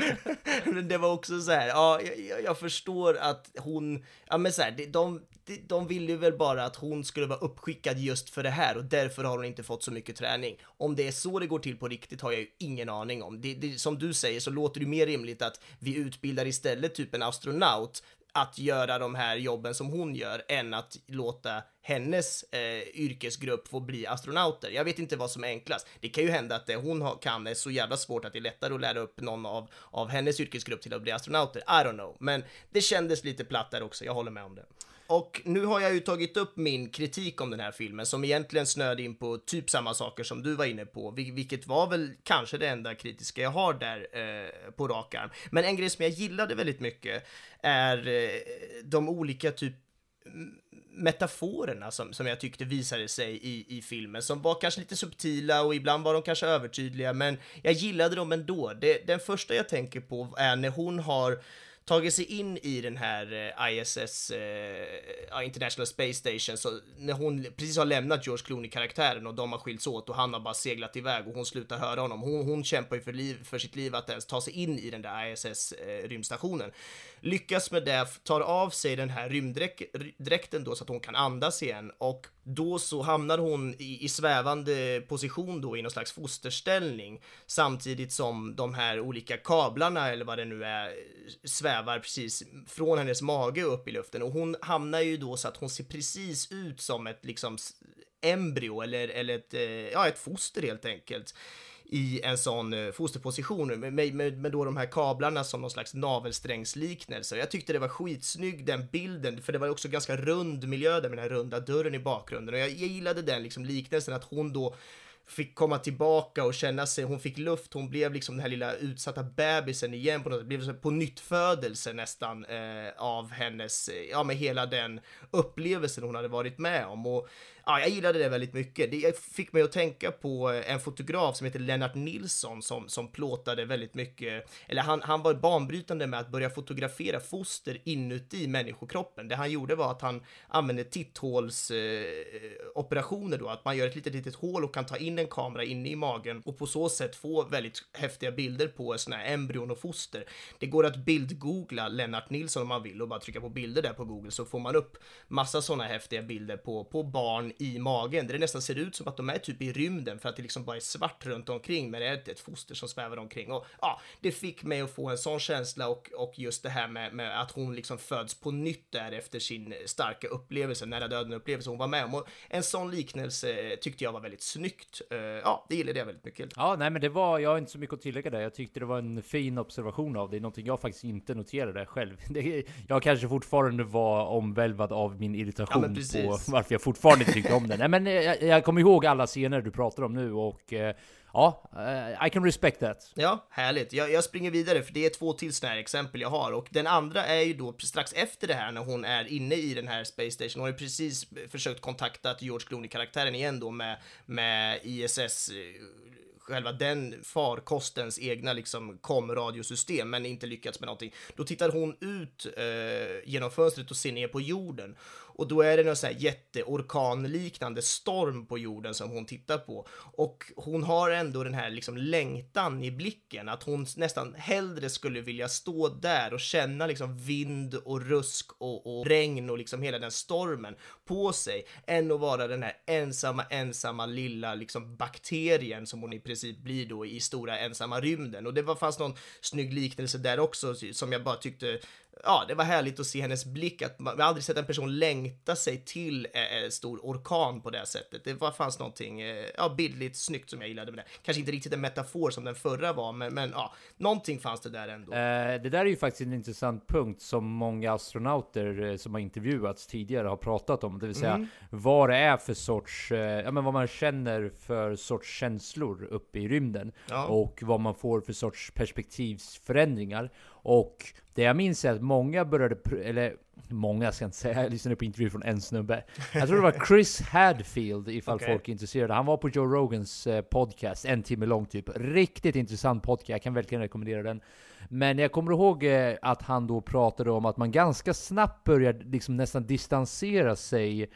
Speaker 1: men det var också så här, ja, jag, jag- jag förstår att hon, ja men så här, de, de, ville ju väl bara att hon skulle vara uppskickad just för det här och därför har hon inte fått så mycket träning. Om det är så det går till på riktigt har jag ju ingen aning om. Det, det, som du säger så låter det mer rimligt att vi utbildar istället typ en astronaut att göra de här jobben som hon gör än att låta hennes eh, yrkesgrupp få bli astronauter. Jag vet inte vad som är enklast. Det kan ju hända att det hon har, kan är så jävla svårt att det är lättare att lära upp någon av, av hennes yrkesgrupp till att bli astronauter. I don't know, men det kändes lite platt där också. Jag håller med om det. Och nu har jag ju tagit upp min kritik om den här filmen som egentligen snöade in på typ samma saker som du var inne på, vilket var väl kanske det enda kritiska jag har där eh, på rak arm. Men en grej som jag gillade väldigt mycket är eh, de olika typ metaforerna som, som jag tyckte visade sig i, i filmen, som var kanske lite subtila och ibland var de kanske övertydliga, men jag gillade dem ändå. Det, den första jag tänker på är när hon har tagit sig in i den här eh, ISS, eh, ja, International Space Station, så när hon precis har lämnat George Clooney-karaktären och de har skilts åt och han har bara seglat iväg och hon slutar höra honom. Hon, hon kämpar ju för, liv, för sitt liv att ens ta sig in i den där ISS-rymdstationen. Eh, Lyckas med det, tar av sig den här rymddräkten då så att hon kan andas igen. Och då så hamnar hon i, i svävande position då i någon slags fosterställning. Samtidigt som de här olika kablarna eller vad det nu är svävar precis från hennes mage upp i luften. Och hon hamnar ju då så att hon ser precis ut som ett liksom embryo eller, eller ett, eh, ja, ett foster helt enkelt i en sån eh, fosterposition med, med, med, då de här kablarna som någon slags navelsträngsliknelse. Jag tyckte det var skitsnygg den bilden, för det var också ganska rund miljö där med den här runda dörren i bakgrunden. Och jag, jag gillade den liksom liknelsen att hon då fick komma tillbaka och känna sig, hon fick luft, hon blev liksom den här lilla utsatta bebisen igen på något sätt, blev på nytt födelse nästan eh, av hennes, eh, ja med hela den upplevelsen hon hade varit med om. Och ja, jag gillade det väldigt mycket. Det fick mig att tänka på eh, en fotograf som heter Lennart Nilsson som, som plåtade väldigt mycket, eller han, han var banbrytande med att börja fotografera foster inuti människokroppen. Det han gjorde var att han använde titthålsoperationer eh, då, att man gör ett litet, litet hål och kan ta in en kamera inne i magen och på så sätt få väldigt häftiga bilder på sådana här embryon och foster. Det går att bildgoogla Lennart Nilsson om man vill och bara trycka på bilder där på Google så får man upp massa sådana häftiga bilder på, på barn i magen där det nästan ser ut som att de är typ i rymden för att det liksom bara är svart runt omkring men det är ett foster som svävar omkring och ja, det fick mig att få en sån känsla och, och just det här med, med att hon liksom föds på nytt där efter sin starka upplevelse, nära döden upplevelse hon var med om och en sån liknelse tyckte jag var väldigt snyggt. Uh, ja, det gillade jag väldigt mycket.
Speaker 8: Ja, nej, men det var, jag har inte så mycket att tillägga där. Jag tyckte det var en fin observation av det, någonting jag faktiskt inte noterade själv. Jag kanske fortfarande var omvälvad av min irritation ja, på varför jag fortfarande inte tyckte om den. Nej, men eh, jag, jag kommer ihåg alla scener du pratar om nu och eh, ja, uh, I can respect that.
Speaker 1: Ja, härligt. Jag, jag, springer vidare för det är två till sådana här exempel jag har och den andra är ju då strax efter det här när hon är inne i den här Space Station. Hon har ju precis försökt kontakta George Clooney-karaktären igen då med, med ISS själva den farkostens egna liksom komradiosystem men inte lyckats med någonting. Då tittar hon ut eh, genom fönstret och ser ner på jorden och då är det någon sån här jätteorkanliknande storm på jorden som hon tittar på. Och hon har ändå den här liksom längtan i blicken att hon nästan hellre skulle vilja stå där och känna liksom vind och rusk och, och regn och liksom hela den stormen på sig än att vara den här ensamma, ensamma lilla liksom bakterien som hon i princip blir då i stora ensamma rymden och det var fanns någon snygg liknelse där också som jag bara tyckte ja, det var härligt att se hennes blick, att man, har aldrig sett en person längta sig till en stor orkan på det sättet. Det var, fanns någonting, eh, ja, bildligt snyggt som jag gillade med det. Kanske inte riktigt en metafor som den förra var, men, men ja, någonting fanns det där ändå.
Speaker 8: Eh, det där är ju faktiskt en intressant punkt som många astronauter eh, som har intervjuats tidigare har pratat om, det vill säga mm. vad det är för sorts, eh, ja men vad man känner för sorts känslor uppe i rymden ja. och vad man får för sorts perspektivsförändringar. Och det jag minns är att många började, eller många ska jag inte säga, jag lyssnade på intervju från en snubbe. Jag tror det var Chris Hadfield, ifall okay. folk är intresserade. Han var på Joe Rogans eh, podcast, en timme lång typ. Riktigt intressant podcast, jag kan verkligen rekommendera den. Men jag kommer ihåg eh, att han då pratade om att man ganska snabbt började liksom nästan distansera sig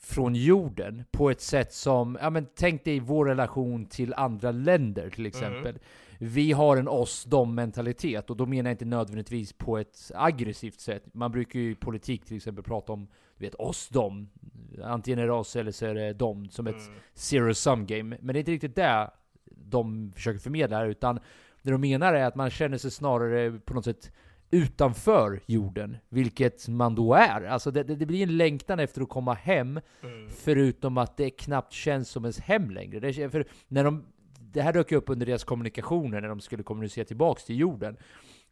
Speaker 8: från jorden på ett sätt som, ja men tänk dig vår relation till andra länder till exempel. Mm vi har en oss-dom mentalitet och då menar jag inte nödvändigtvis på ett aggressivt sätt. Man brukar ju i politik till exempel prata om du vet oss-dom. Antingen är det oss eller så är det dom som ett mm. zero-sum game. Men det är inte riktigt det de försöker förmedla här, utan det de menar är att man känner sig snarare på något sätt utanför jorden, vilket man då är. Alltså det, det, blir en längtan efter att komma hem, mm. förutom att det knappt känns som ens hem längre. Det, för när de det här dök upp under deras kommunikationer när de skulle kommunicera tillbaks till jorden.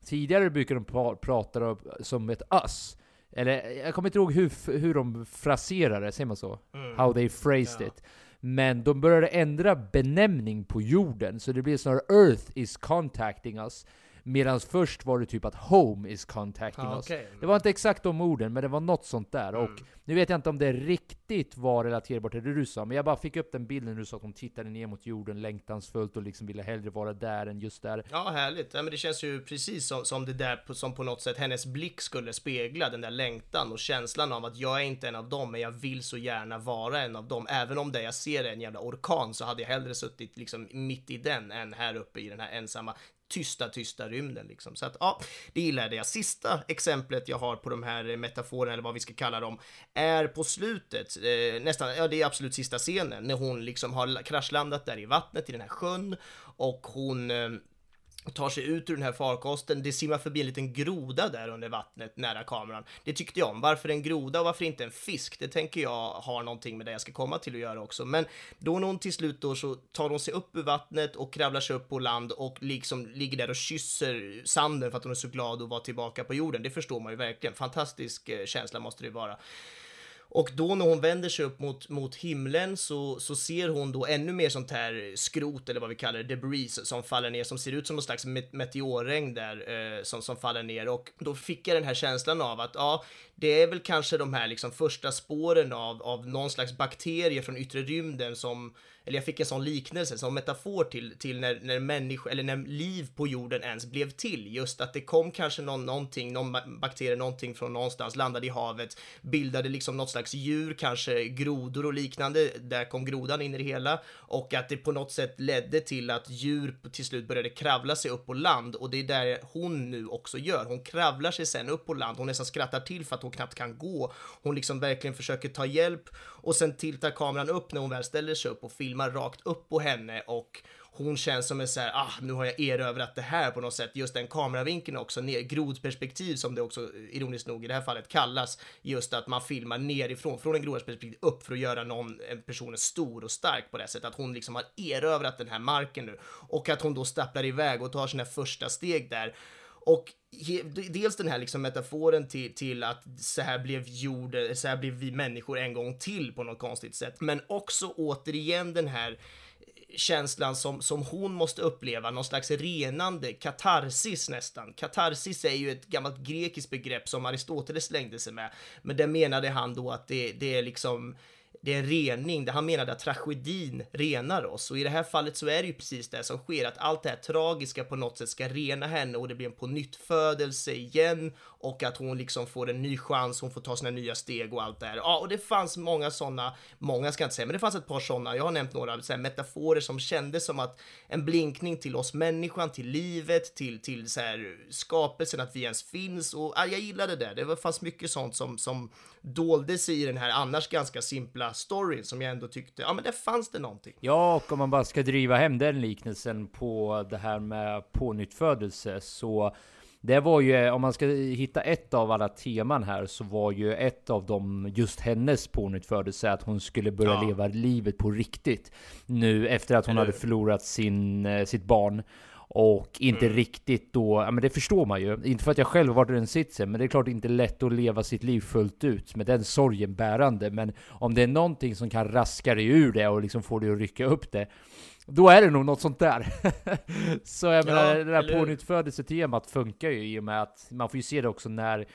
Speaker 8: Tidigare brukade de prata som ett us. Eller jag kommer inte ihåg hur, hur de fraserade säger man så? Mm. How they phrased ja. it. Men de började ändra benämning på jorden, så det blir snarare Earth is contacting us. Medan först var det typ att Home is contacting ah, us. Okay. Det var inte exakt de orden, men det var något sånt där. Mm. Och nu vet jag inte om det riktigt var relaterbart till det du sa, men jag bara fick upp den bilden du sa att de tittade ner mot jorden längtansfullt och liksom ville hellre vara där än just där.
Speaker 1: Ja, härligt. Ja, men det känns ju precis som, som det där som på något sätt hennes blick skulle spegla den där längtan och känslan av att jag är inte en av dem, men jag vill så gärna vara en av dem. Även om det jag ser är en jävla orkan så hade jag hellre suttit liksom mitt i den än här uppe i den här ensamma tysta, tysta rymden liksom. Så att ja, det gillade jag. Sista exemplet jag har på de här metaforerna, eller vad vi ska kalla dem, är på slutet, eh, nästan, ja det är absolut sista scenen, när hon liksom har kraschlandat där i vattnet i den här sjön och hon eh, tar sig ut ur den här farkosten. Det simmar förbi en liten groda där under vattnet nära kameran. Det tyckte jag om. Varför en groda och varför inte en fisk? Det tänker jag har någonting med det jag ska komma till att göra också. Men då när hon till slut då så tar hon sig upp ur vattnet och kravlar sig upp på land och liksom ligger där och kysser sanden för att hon är så glad att vara tillbaka på jorden. Det förstår man ju verkligen. Fantastisk eh, känsla måste det vara. Och då när hon vänder sig upp mot, mot himlen så, så ser hon då ännu mer sånt här skrot eller vad vi kallar det, debris som faller ner som ser ut som någon slags meteorregn där eh, som, som faller ner. Och då fick jag den här känslan av att ja, det är väl kanske de här liksom första spåren av, av någon slags bakterier från yttre rymden som eller jag fick en sån liknelse som metafor till, till när, när människor, eller när liv på jorden ens blev till. Just att det kom kanske någon, någonting, någon bakterie, någonting från någonstans, landade i havet, bildade liksom något slags djur, kanske grodor och liknande. Där kom grodan in i det hela och att det på något sätt ledde till att djur till slut började kravla sig upp på land och det är där hon nu också gör. Hon kravlar sig sen upp på land. Hon nästan skrattar till för att hon knappt kan gå. Hon liksom verkligen försöker ta hjälp och sen tiltar kameran upp när hon väl ställer sig upp och filmar rakt upp på henne och hon känns som en så här, ah, nu har jag erövrat det här på något sätt. Just den kameravinkeln också, ner, grodperspektiv som det också ironiskt nog i det här fallet kallas. Just att man filmar nerifrån, från en grodperspektiv upp för att göra någon en person stor och stark på det sättet. Att hon liksom har erövrat den här marken nu och att hon då stapplar iväg och tar sina första steg där. Och dels den här liksom metaforen till, till att så här blev jorden, så här blev vi människor en gång till på något konstigt sätt, men också återigen den här känslan som, som hon måste uppleva, någon slags renande, katarsis nästan. Katarsis är ju ett gammalt grekiskt begrepp som Aristoteles slängde sig med, men det menade han då att det, det är liksom det är en rening, han menade att tragedin renar oss och i det här fallet så är det ju precis det som sker, att allt det här tragiska på något sätt ska rena henne och det blir en pånyttfödelse igen och att hon liksom får en ny chans, hon får ta sina nya steg och allt det här. Ja, och det fanns många sådana, många ska jag inte säga, men det fanns ett par sådana, jag har nämnt några så här, metaforer som kändes som att en blinkning till oss människan, till livet, till, till så här, skapelsen, att vi ens finns och ja, jag gillade det. Det fanns mycket sånt som, som dolde sig i den här annars ganska simpla storyn som jag ändå tyckte, ja men det fanns det någonting.
Speaker 8: Ja, och om man bara ska driva hem den liknelsen på det här med pånyttfödelse så det var ju, om man ska hitta ett av alla teman här, så var ju ett av dem just hennes pånyttfödelse, att hon skulle börja ja. leva livet på riktigt. Nu efter att hon Eller... hade förlorat sin, eh, sitt barn. Och inte mm. riktigt då, ja men det förstår man ju. Inte för att jag själv varit i den sitsen, men det är klart inte lätt att leva sitt liv fullt ut med den sorgen bärande. Men om det är någonting som kan raska dig ur det och liksom få dig att rycka upp det, då är det nog något sånt där. så jag ja, menar, det där pånyttfödelsetemat funkar ju i och med att man får ju se det också när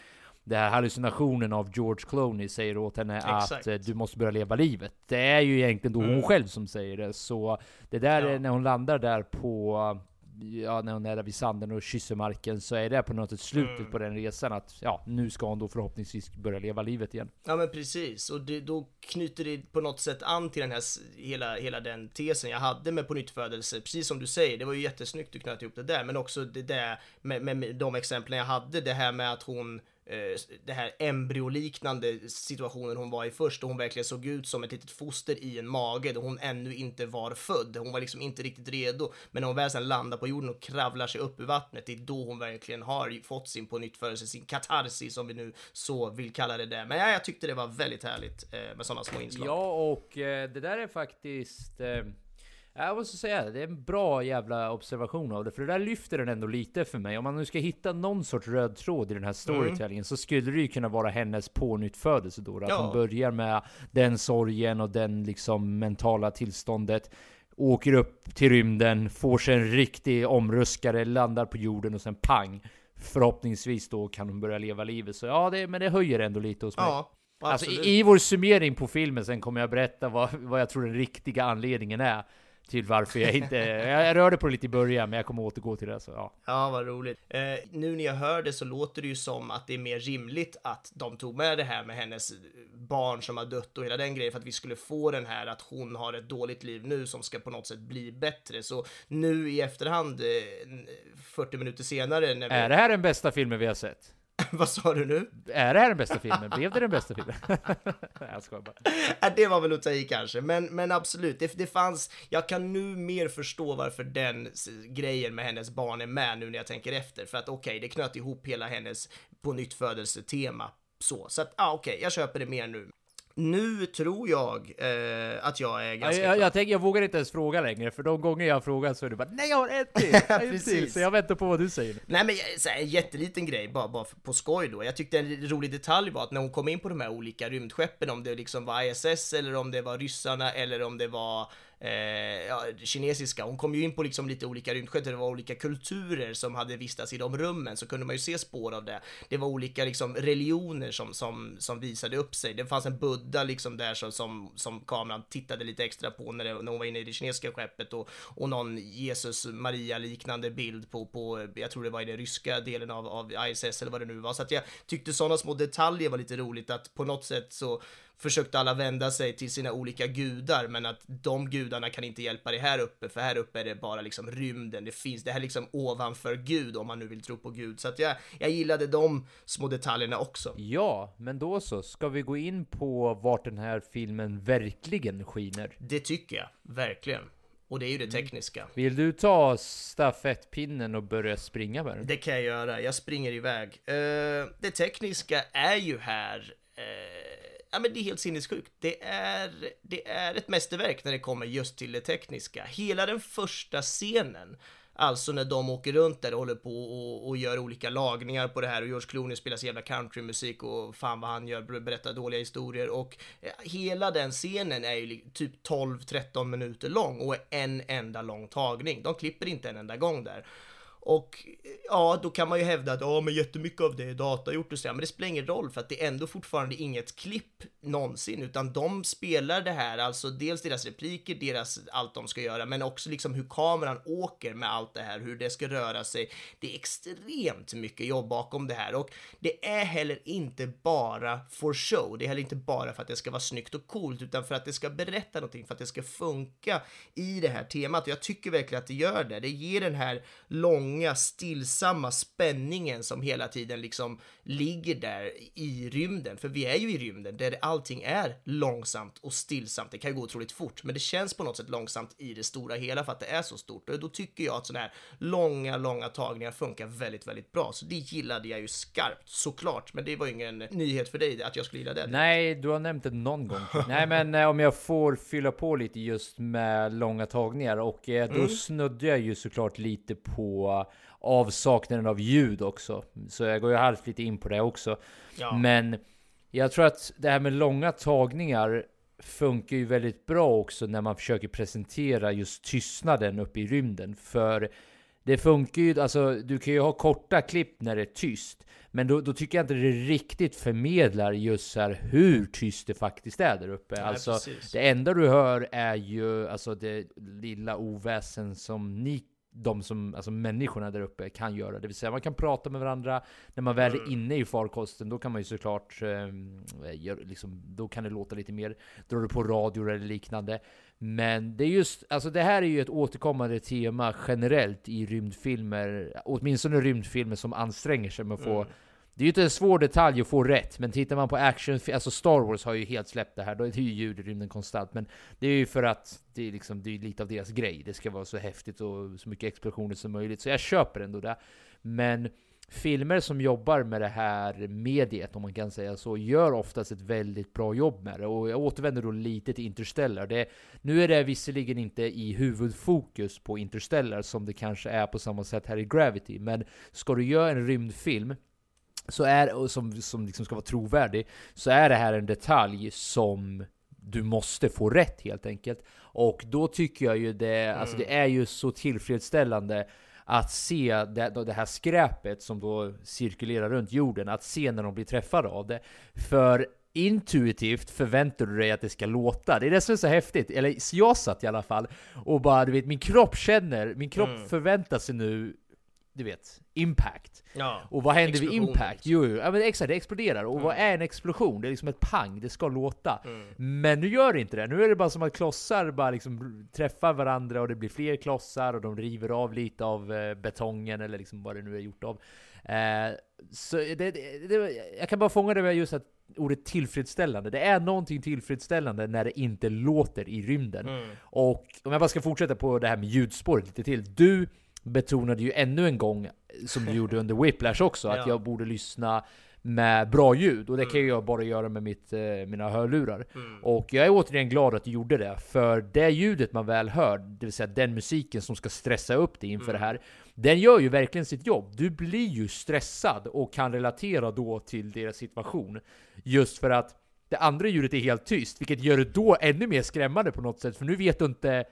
Speaker 8: det här hallucinationen av George Clooney säger åt henne Exakt. att eh, du måste börja leva livet. Det är ju egentligen då mm. hon själv som säger det. Så det där, ja. när hon landar där på ja, när hon är där vid sanden och kysser marken så är det på något sätt slutet mm. på den resan att ja, nu ska hon då förhoppningsvis börja leva livet igen.
Speaker 1: Ja men precis, och det, då knyter det på något sätt an till den här hela, hela den tesen jag hade med pånyttfödelse, precis som du säger, det var ju jättesnyggt du knöt ihop det där, men också det där med, med, med de exemplen jag hade, det här med att hon Eh, det här embryoliknande situationen hon var i först och hon verkligen såg ut som ett litet foster i en mage då hon ännu inte var född. Hon var liksom inte riktigt redo. Men när hon väl sen landar på jorden och kravlar sig upp ur vattnet, det är då hon verkligen har fått sin pånyttfödelse, sin katarsis om vi nu så vill kalla det där. Men ja, jag tyckte det var väldigt härligt eh, med sådana små inslag.
Speaker 8: Ja, och eh, det där är faktiskt eh jag måste säga det är en bra jävla observation av det, för det där lyfter den ändå lite för mig. Om man nu ska hitta någon sorts röd tråd i den här storytellingen mm. så skulle det ju kunna vara hennes pånyttfödelse då. Att ja. hon börjar med den sorgen och den liksom mentala tillståndet. Åker upp till rymden, får sig en riktig omruskare, landar på jorden och sen pang. Förhoppningsvis då kan hon börja leva livet. Så ja, det, men det höjer ändå lite hos mig. Ja. Alltså, i, i, vår summering på filmen sen kommer jag berätta vad, vad jag tror den riktiga anledningen är till varför jag inte... jag rörde på det lite i början, men jag kommer återgå till det. Så, ja.
Speaker 1: ja, vad roligt. Eh, nu när jag hör det så låter det ju som att det är mer rimligt att de tog med det här med hennes barn som har dött och hela den grejen för att vi skulle få den här att hon har ett dåligt liv nu som ska på något sätt bli bättre. Så nu i efterhand, eh, 40 minuter senare... När
Speaker 8: vi... Är det här den bästa filmen vi har sett?
Speaker 1: Vad sa du nu?
Speaker 8: Är det här den bästa filmen? Blev det den bästa filmen? jag skojar
Speaker 1: bara. det var väl att ta i kanske, men, men absolut, det, det fanns, jag kan nu mer förstå varför den grejen med hennes barn är med nu när jag tänker efter, för att okej, okay, det knöt ihop hela hennes på nytt födelsetema så, så att, ah, okej, okay, jag köper det mer nu. Nu tror jag eh, att jag är
Speaker 8: Jag,
Speaker 1: ganska
Speaker 8: jag,
Speaker 1: klar.
Speaker 8: jag, tänker, jag vågar inte ens fråga längre, för de gånger jag har frågat så är det bara Nej jag har ett till! En till!
Speaker 1: Precis.
Speaker 8: Så jag väntar på vad du säger.
Speaker 1: Nej men jag- så här, en jätteliten grej, bara, bara på skoj då. Jag tyckte en rolig detalj var att när hon kom in på de här olika rymdskeppen, om det liksom var ISS eller om det var ryssarna eller om det var eh, ja, kinesiska. Hon kom ju in på liksom lite olika rymdskepp där det var olika kulturer som hade vistats i de rummen, så kunde man ju se spår av det. Det var olika liksom religioner som, som, som visade upp sig. Det fanns en Buddha liksom där som, som, som kameran tittade lite extra på när, det, när hon var inne i det kinesiska skeppet och, och någon Jesus Maria liknande bild på, på, jag tror det var i den ryska delen av, av ISS eller vad det nu var. Så att jag tyckte sådana små detaljer var lite roligt att på något sätt så försökte alla vända sig till sina olika gudar, men att de gudarna kan inte hjälpa dig här uppe, för här uppe är det bara liksom rymden, det finns, det här är liksom ovanför Gud, om man nu vill tro på Gud. Så att jag, jag gillade de små detaljerna också.
Speaker 8: Ja, men då så. Ska vi gå in på vart den här filmen verkligen skiner?
Speaker 1: Det tycker jag, verkligen. Och det är ju
Speaker 8: Mm.
Speaker 1: det tekniska.
Speaker 8: Vill du ta stafettpinnen och börja springa med den?
Speaker 1: Det kan jag göra, jag springer iväg. Eh, det tekniska är ju här, eh, ja men det är helt sinnessjukt. Det är, det är ett mästerverk när det kommer just till det tekniska. Hela den första scenen, alltså när de åker runt där och håller på och, och gör olika lagningar på det här och George Clooney spelar så jävla countrymusik och fan vad han gör, berättar dåliga historier och eh, hela den scenen är ju typ 12-13 minuter lång och är en enda lång tagning. De klipper inte en enda gång där. Och ja, då kan man ju hävda att ja, men jättemycket av det är datagjort och så, men det spelar ingen roll för att det är ändå fortfarande inget klipp någonsin, utan de spelar det här, alltså dels deras repliker, deras allt de ska göra, men också liksom hur kameran åker med allt det här, hur det ska röra sig. Det är extremt mycket jobb bakom det här och det är heller inte bara for show. Det är heller inte bara för att det ska vara snyggt och coolt, utan för att det ska berätta någonting, för att det ska funka i det här temat. Och jag tycker verkligen att det gör det. Det ger den här långa, stillsamma spänningen som hela tiden liksom ligger där i rymden. För vi är ju i rymden där allting är långsamt och stillsamt. Det kan ju gå otroligt fort, men det känns på något sätt långsamt i det stora hela för att det är så stort. Och då tycker jag att sådana här långa, långa tagningar funkar väldigt, väldigt bra. Så det gillade jag ju skarpt, såklart. Men det var ju ingen nyhet för dig att jag skulle gilla det.
Speaker 8: Nej, du har nämnt det någon gång. Nej, men eh, om jag får fylla på lite just med långa tagningar och eh, då snuddar jag ju såklart lite på avsaknaden av ljud också. Så jag går ju halvt lite in på det också.
Speaker 1: Ja.
Speaker 8: Men jag tror att det här med långa tagningar funkar ju väldigt bra också när man försöker presentera just tystnaden uppe i rymden. För det funkar ju, alltså du kan ju ha korta klipp när det är tyst. Men då, då tycker jag inte det riktigt förmedlar just så här hur tyst det faktiskt är där uppe.
Speaker 1: Nej,
Speaker 8: alltså
Speaker 1: precis.
Speaker 8: det enda du hör är ju alltså det lilla oväsen som ni de som, alltså människorna där uppe kan göra. Det vill säga man kan prata med varandra. När man väl är inne i farkosten, då kan man ju såklart, eh, gör, liksom, då kan det låta lite mer. Drar du på radio eller liknande. Men det är just, alltså det här är ju ett återkommande tema generellt i rymdfilmer. Åtminstone rymdfilmer som anstränger sig med att få det är ju inte en svår detalj att få rätt, men tittar man på action, alltså Star Wars har ju helt släppt det här, då är det ju ljud i rymden konstant, men det är ju för att det är liksom, det är lite av deras grej. Det ska vara så häftigt och så mycket explosioner som möjligt, så jag köper ändå det. Men filmer som jobbar med det här mediet, om man kan säga så, gör oftast ett väldigt bra jobb med det. Och jag återvänder då lite till Interstellar. Det, nu är det visserligen inte i huvudfokus på Interstellar som det kanske är på samma sätt här i Gravity, men ska du göra en rymdfilm så är, och som, som liksom ska vara trovärdig, så är det här en detalj som du måste få rätt helt enkelt. Och då tycker jag ju det, alltså det är ju så tillfredsställande att se det, det här skräpet som då cirkulerar runt jorden, att se när de blir träffade av det. För intuitivt förväntar du dig att det ska låta. Det är det som är så häftigt. Eller jag satt i alla fall och bara, du vet, min kropp känner, min kropp förväntar sig nu, du vet, impact.
Speaker 1: Ja.
Speaker 8: Och vad händer vid impact?
Speaker 1: liksom.
Speaker 8: Jo, jo, ja, men exakt, det exploderar. Och vad är en explosion? Det är liksom ett pang, det ska låta. Men nu gör det inte det. Nu är det bara som att klossar bara liksom träffar varandra och det blir fler klossar och de river av lite av eh, betongen eller liksom vad det nu är gjort av. Eh, så det, det, det, jag kan bara fånga det med just att ordet tillfredsställande. Det är någonting tillfredsställande när det inte låter i rymden. Och om jag bara ska fortsätta på det här med ljudspåret lite till. Du betonade ju ännu en gång, som du gjorde under Whiplash också, att
Speaker 1: Ja.
Speaker 8: jag borde lyssna med bra ljud och det kan jag bara göra med mitt, eh, mina hörlurar. Och jag är återigen glad att du gjorde det, för det ljudet man väl hör, det vill säga den musiken som ska stressa upp dig inför det här, den gör ju verkligen sitt jobb. Du blir ju stressad och kan relatera då till deras situation. Just för att det andra ljudet är helt tyst, vilket gör det då ännu mer skrämmande på något sätt, för nu vet du inte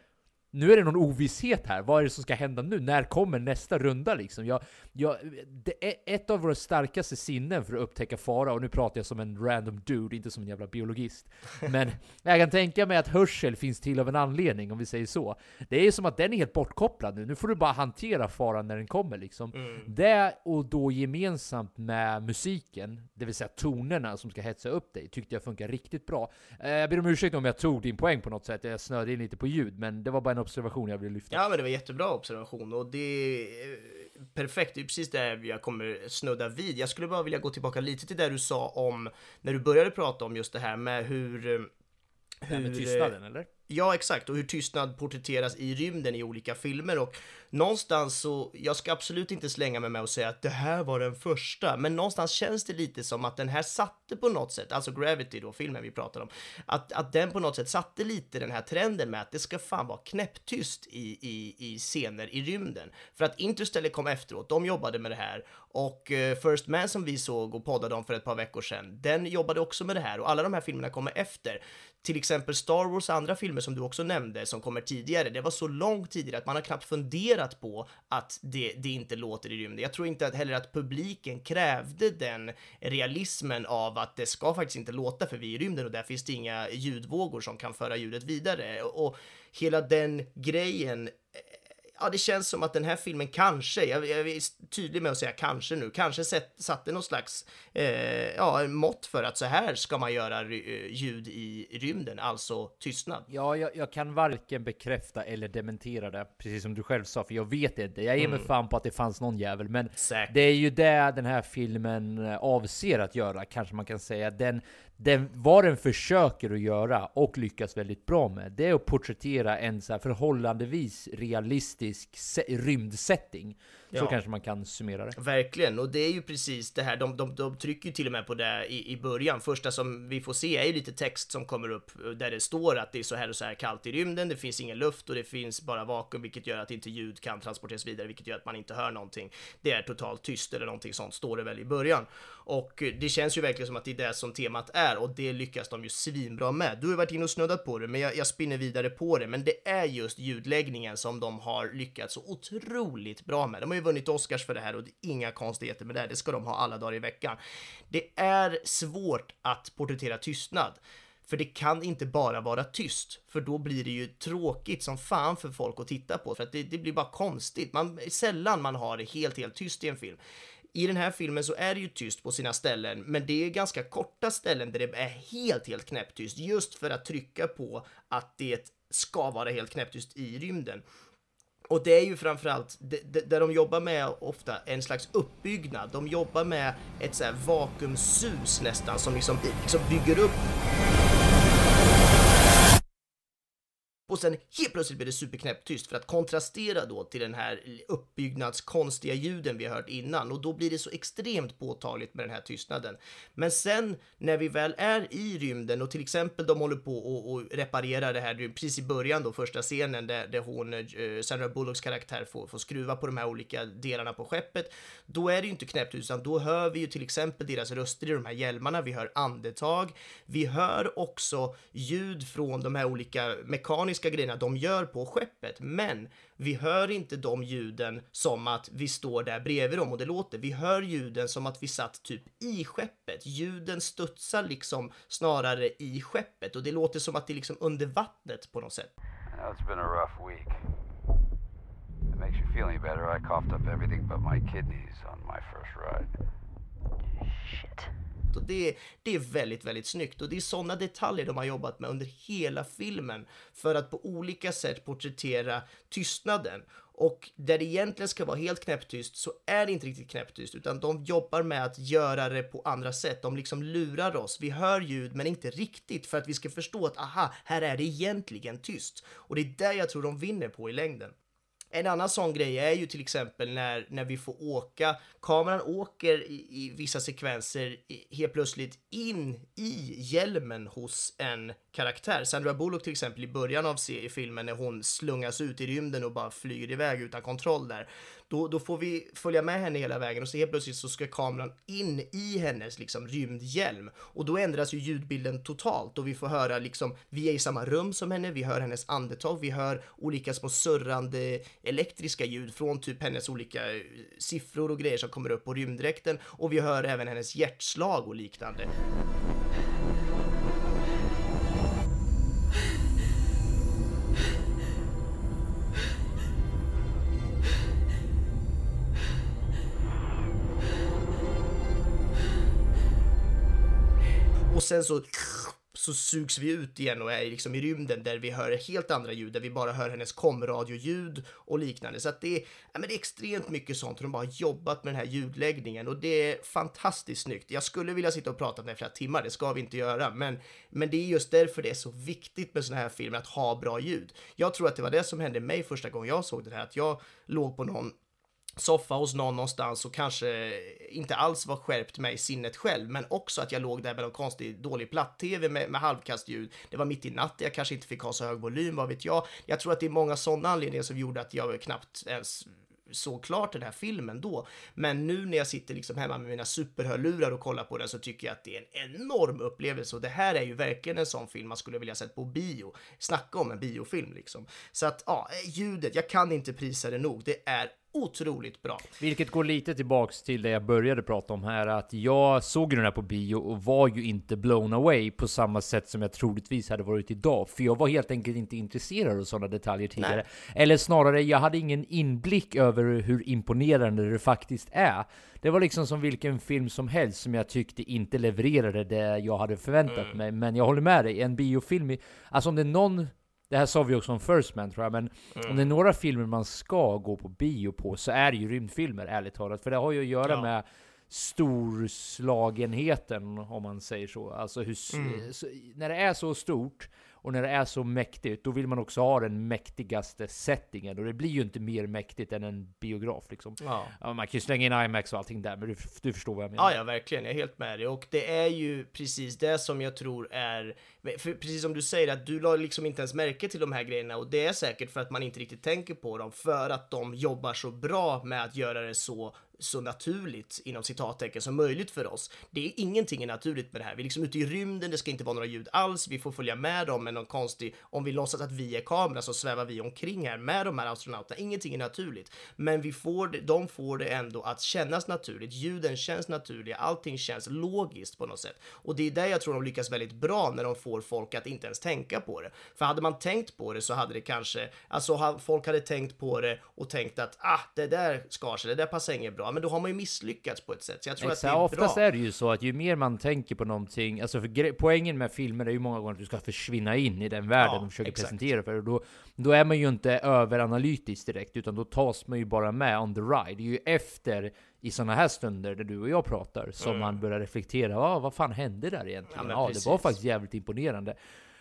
Speaker 8: nu är det någon ovisshet här. Vad är det som ska hända nu? När kommer nästa runda liksom? Jag, jag, det är ett av våra starkaste sinnen för att upptäcka fara, och nu pratar jag som en random dude, inte som en jävla biologist. Men jag kan tänka mig att hörsel finns till av en anledning, om vi säger så. Det är ju som att den är helt bortkopplad nu. Nu får du bara hantera faran när den kommer liksom. Det och då gemensamt med musiken, det vill säga tonerna som ska hetsa upp dig, tyckte jag funkar riktigt bra. Eh, Jag ber om ursäkt om jag tog din poäng på något sätt, jag snöade in lite på ljud, men det var bara en observation jag ville lyfta.
Speaker 1: Ja, men det var jättebra observation och det är eh, perfekt. Det är precis det jag kommer snudda vid. Jag skulle bara vilja gå tillbaka lite till det du sa om när du började prata om just det här med hur eh,
Speaker 8: Det här med
Speaker 1: hur,
Speaker 8: tystnaden, eller?
Speaker 1: Ja, exakt. Och hur tystnad porträtteras i rymden i olika filmer. Och någonstans så, jag ska absolut inte slänga mig med och säga att det här var den första, men någonstans känns det lite som att den här satte på något sätt, alltså Gravity då, filmen vi pratar om, att, att den på något sätt satte lite den här trenden med att det ska fan vara knäpptyst i, i, i scener i rymden. För att Interstellar kom efteråt, de jobbade med det här och eh, First Man som vi såg och poddade om för ett par veckor sedan, den jobbade också med det här och alla de här filmerna kommer efter. Till exempel Star Wars och andra filmer som du också nämnde som kommer tidigare, det var så långt tidigare att man har knappt funderat på att det, det inte låter i rymden. Jag tror inte att heller att publiken krävde den realismen av att det ska faktiskt inte låta för vi är i rymden och där finns det inga ljudvågor som kan föra ljudet vidare. Och hela den grejen ja, det känns som att den här filmen kanske, jag, jag är tydlig med att säga kanske nu, kanske sett, satte någon slags eh, ja, mått för att så här ska man göra eh, ljud i rymden, alltså tystnad.
Speaker 8: Ja, jag, jag kan varken bekräfta eller dementera det, precis som du själv sa, för jag vet inte. Jag ger mig fan på att det fanns någon jävel, men
Speaker 1: Säkert.
Speaker 8: det är ju det den här filmen eh, avser att göra, kanske man kan säga. Den, den, vad den försöker att göra och lyckas väldigt bra med, det är att porträttera en så här förhållandevis realistisk se- rymdsetting. Så
Speaker 1: Ja.
Speaker 8: kanske man kan summera det.
Speaker 1: Verkligen, och det är ju precis det här, de, de, de trycker ju till och med på det i, i början. Första som vi får se är ju lite text som kommer upp eh, där det står att det är så här och så här kallt i rymden, det finns ingen luft och det finns bara vakuum, vilket gör att inte ljud kan transporteras vidare, vilket gör att man inte hör någonting. Det är totalt tyst eller någonting sånt, står det väl i början. Och eh, det känns ju verkligen som att det är det som temat är och det lyckas de ju svinbra med. Du har varit inne och snuddat på det, men jag, jag spinner vidare på det. Men det är just ljudläggningen som de har lyckats så otroligt bra med. De har ju vunnit Oscars för det här och det är inga konstigheter med det. Det ska de ha alla dagar i veckan. Det är svårt att porträttera tystnad. För det kan inte bara vara tyst, för då blir det ju tråkigt som fan för folk att titta på, för att det, det blir bara konstigt. Man, sällan man har det helt, helt tyst i en film. I den här filmen så är det ju tyst på sina ställen, men det är ganska korta ställen där det är helt, helt knäpptyst, just för att trycka på att det ska vara helt knäpptyst i rymden. Och det är ju framförallt det- där de jobbar med ofta en slags uppbyggnad. De jobbar med ett så här vakuumsus nästan som liksom, liksom bygger upp och sen helt plötsligt blir det superknäpptyst för att kontrastera då till den här uppbyggnadskonstiga ljuden vi har hört innan och då blir det så extremt påtagligt med den här tystnaden. Men sen när vi väl är i rymden och till exempel de håller på och, och reparerar det här precis i början då första scenen där, där hon, eh, Sandra Bullocks karaktär får, får skruva på de här olika delarna på skeppet. Då är det ju inte knäpptyst utan då hör vi ju till exempel deras röster i de här hjälmarna, vi hör andetag, vi hör också ljud från de här olika mekaniska grejerna de gör på skeppet, men vi hör inte de ljuden som att vi står där bredvid dem och det låter. Vi hör ljuden som att vi satt typ i skeppet. Ljuden studsar liksom snarare i skeppet och det låter som att det är liksom under vattnet på något sätt.
Speaker 9: It's been a rough week. It makes you feel any better, I coughed up everything but my kidneys on my first ride.
Speaker 1: Och det, det är väldigt, väldigt snyggt och det är sådana detaljer de har jobbat med under hela filmen för att på olika sätt porträttera tystnaden. Och där det egentligen ska vara helt knäpptyst så är det inte riktigt knäpptyst utan de jobbar med att göra det på andra sätt. De liksom lurar oss. Vi hör ljud men inte riktigt för att vi ska förstå att aha, här är det egentligen tyst. Och det är där jag tror de vinner på i längden. En annan sån grej är ju till exempel när, när vi får åka, kameran åker i, i vissa sekvenser i, helt plötsligt in i hjälmen hos en karaktär. Sandra Bullock till exempel i början av filmen när hon slungas ut i rymden och bara flyger iväg utan kontroll där då, då får vi följa med henne hela vägen och så helt plötsligt så ska kameran in i hennes liksom rymdhjälm och då ändras ju ljudbilden totalt och vi får höra liksom, vi är i samma rum som henne, vi hör hennes andetag, vi hör olika små surrande elektriska ljud från typ hennes olika eh, siffror och grejer som kommer upp på rymddräkten och vi hör även hennes hjärtslag och liknande. Sen så så sugs vi ut igen och är liksom i rymden där vi hör helt andra ljud, där vi bara hör hennes komradioljud och liknande. Så att det är, ja, men det är extremt mycket sånt. De har jobbat med den här ljudläggningen och det är fantastiskt snyggt. Jag skulle vilja sitta och prata med i flera timmar, det ska vi inte göra, men, men det är just därför det är så viktigt med såna här filmer att ha bra ljud. Jag tror att det var det som hände mig första gången jag såg den här, att jag låg på någon soffa hos någon någonstans och kanske inte alls var skärpt mig i sinnet själv, men också att jag låg där med någon konstig dålig platt-tv med, med halvkastljud. Det var mitt i natten, jag kanske inte fick ha så hög volym, vad vet jag. Jag tror att det är många sådana anledningar som gjorde att jag knappt ens såg klart den här filmen då. Men nu när jag sitter liksom hemma med mina superhörlurar och kollar på den så tycker jag att det är en enorm upplevelse och det här är ju verkligen en sån film man skulle vilja sett på bio. Snacka om en biofilm liksom. Så att ja, ljudet, jag kan inte prisa det nog. Det är otroligt bra.
Speaker 8: Vilket går lite tillbaks till det jag började prata om här, att jag såg den här på bio och var ju inte blown away på samma sätt som jag troligtvis hade varit idag, för jag var helt enkelt inte intresserad av sådana detaljer tidigare. Nej. Eller snarare, jag hade ingen inblick över hur imponerande det faktiskt är. Det var liksom som vilken film som helst som jag tyckte inte levererade det jag hade förväntat mm. mig. Men jag håller med dig, en biofilm, alltså om det är någon det här sa vi också om First Man tror jag, men mm. om det är några filmer man ska gå på bio på så är det ju rymdfilmer, ärligt talat. För det har ju att göra ja. med storslagenheten, om man säger så. Alltså hur, mm. när det är så stort och när det är så mäktigt, då vill man också ha den mäktigaste settingen. Och det blir ju inte mer mäktigt än en biograf liksom. Ja. Ja, man kan ju slänga in IMAX och allting där, men du, du förstår vad jag menar.
Speaker 1: Ja, ja, verkligen. Jag är helt med dig. Och det är ju precis det som jag tror är, precis som du säger, att du la liksom inte ens märke till de här grejerna. Och det är säkert för att man inte riktigt tänker på dem, för att de jobbar så bra med att göra det så så naturligt inom citattecken som möjligt för oss. Det är ingenting är naturligt med det här. Vi är liksom ute i rymden, det ska inte vara några ljud alls. Vi får följa med dem med någon konstig, om vi låtsas att vi är kameran så svävar vi omkring här med de här astronauterna. Ingenting är naturligt, men vi får det, de får det ändå att kännas naturligt. Ljuden känns naturliga, allting känns logiskt på något sätt. Och det är där jag tror de lyckas väldigt bra när de får folk att inte ens tänka på det. För hade man tänkt på det så hade det kanske, alltså folk hade tänkt på det och tänkt att ah, det där skar sig, det där passar inget bra bra, men då har man ju misslyckats på ett sätt. Så jag tror Exakt, att det är
Speaker 8: oftast bra. är det ju så att ju mer man tänker på någonting, alltså för poängen med filmer är ju många gånger att du ska försvinna in i den världen ja, de försöker exakt. presentera för. Och då, då är man ju inte överanalytisk direkt, utan då tas man ju bara med on the ride. Det är ju efter i sådana här stunder där du och jag pratar som mm. man börjar reflektera. Ah, vad fan hände där egentligen? Ja, ja det var faktiskt jävligt imponerande.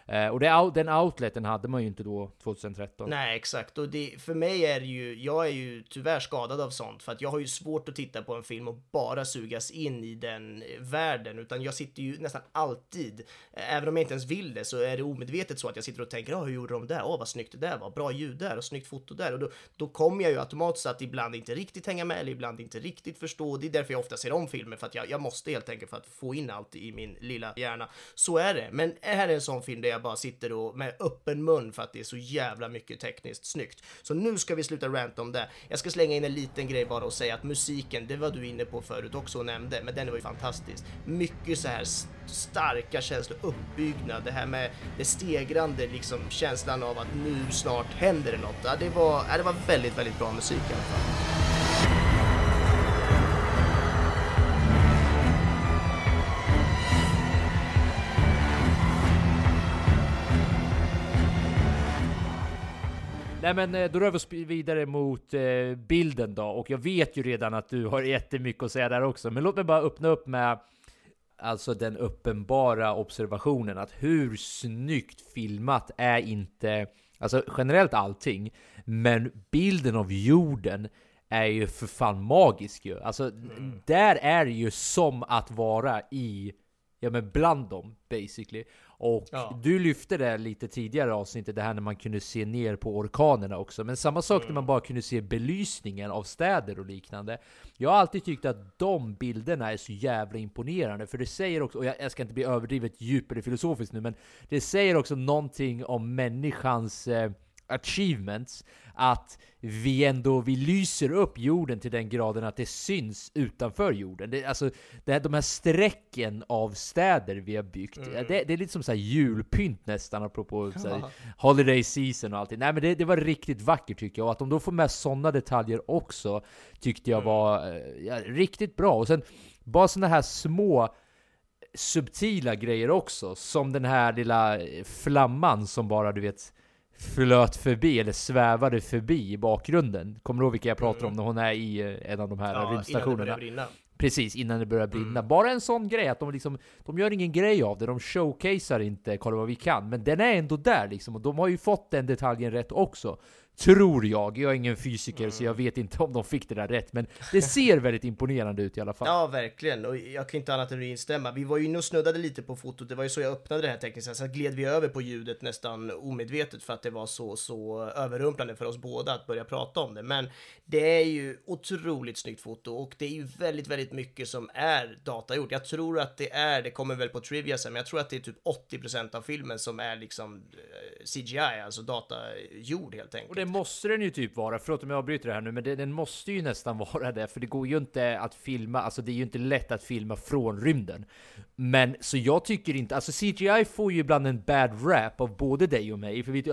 Speaker 8: Eh, och det, den outleten hade man ju inte då 2013.
Speaker 1: Nej, exakt. Och det, för mig är det ju, jag är ju tyvärr skadad av sånt, för att jag har ju svårt att titta på en film och bara sugas in i den eh, världen, utan jag sitter ju nästan alltid, eh, även om jag inte ens vill det, så är det omedvetet så att jag sitter och tänker, oh, hur gjorde de där? Åh, oh, vad snyggt det där var, bra ljud där och snyggt foto där. Och då, då kommer jag ju automatiskt att ibland inte riktigt hänga med, eller ibland inte riktigt förstå. Det är därför jag ofta ser om filmer, för att jag, jag måste helt enkelt för att få in allt i min lilla hjärna. Så är det. Men här är en sån film där jag bara sitter och med öppen mun för att det är så jävla mycket tekniskt snyggt. Så nu ska vi sluta ranta om det. Jag ska slänga in en liten grej bara och säga att musiken, det var du inne på förut också och nämnde, men den var ju fantastisk. Mycket så här starka känslor, uppbyggnad, det här med det stegrande liksom känslan av att nu snart händer det något. Ja, det var, ja, det var väldigt, väldigt bra musik i alla fall.
Speaker 8: Nej men eh, då rör vi oss vidare mot eh, bilden då, och jag vet ju redan att du har jättemycket att säga där också, men låt mig bara öppna upp med alltså den uppenbara observationen att hur snyggt filmat är inte Alltså generellt allting. Men bilden av jorden är ju för fan magisk ju. Alltså där är det ju som att vara i, ja men bland dem basically. Och
Speaker 1: Ja.
Speaker 8: du lyfte det lite tidigare avsnittet, det här när man kunde se ner på orkanerna också. Men samma sak när man bara kunde se belysningen av städer och liknande. Jag har alltid tyckt att de bilderna är så jävla imponerande, för det säger också, och jag, ska inte bli överdrivet djupare filosofiskt nu, men det säger också någonting om människans eh, achievements, att vi ändå, vi lyser upp jorden till den graden att det syns utanför jorden. Det, alltså, det här, de här strecken av städer vi har byggt, det, det är lite som så här julpynt nästan, apropå så här, holiday season och allting. Nej men det, det var riktigt vackert tycker jag, och att de då får med sådana detaljer också, tyckte jag var eh, ja, riktigt bra. Och sen, bara sådana här små subtila grejer också, som den här lilla eh, flamman som bara du vet flöt förbi, eller svävade förbi i bakgrunden. Kommer du ihåg vilka jag pratar om när hon är i eh, en av de här
Speaker 1: Ja,
Speaker 8: rymdstationerna? Precis, innan det börjar brinna. Bara en sån grej, att de liksom, de gör ingen grej av det, de showcasear inte, kolla vad vi kan, men den är ändå där liksom, och de har ju fått den detaljen rätt också. Tror jag, jag är ingen fysiker så jag vet inte om de fick det där rätt, men det ser väldigt imponerande ut i alla fall.
Speaker 1: Ja, verkligen. Och jag kan inte annat än att instämma. Vi var ju inne och snuddade lite på fotot. Det var ju så jag öppnade det här tekniska. Sen gled vi över på ljudet nästan omedvetet för att det var så, så överrumplande för oss båda att börja prata om det. Men det är ju otroligt snyggt foto och det är ju väldigt, väldigt mycket som är datagjort. Jag tror att det är, det kommer väl på Trivia sen, men jag tror att det är typ 80% av filmen som är liksom eh, CGI, alltså datagjord helt enkelt.
Speaker 8: Det måste den ju typ vara, förlåt om jag avbryter det här nu, men det, den måste ju nästan vara det, för det går ju inte att filma, alltså det är ju inte lätt att filma från rymden. Men så jag tycker inte, alltså CGI får ju ibland en bad rap av både dig och mig, för vi uh,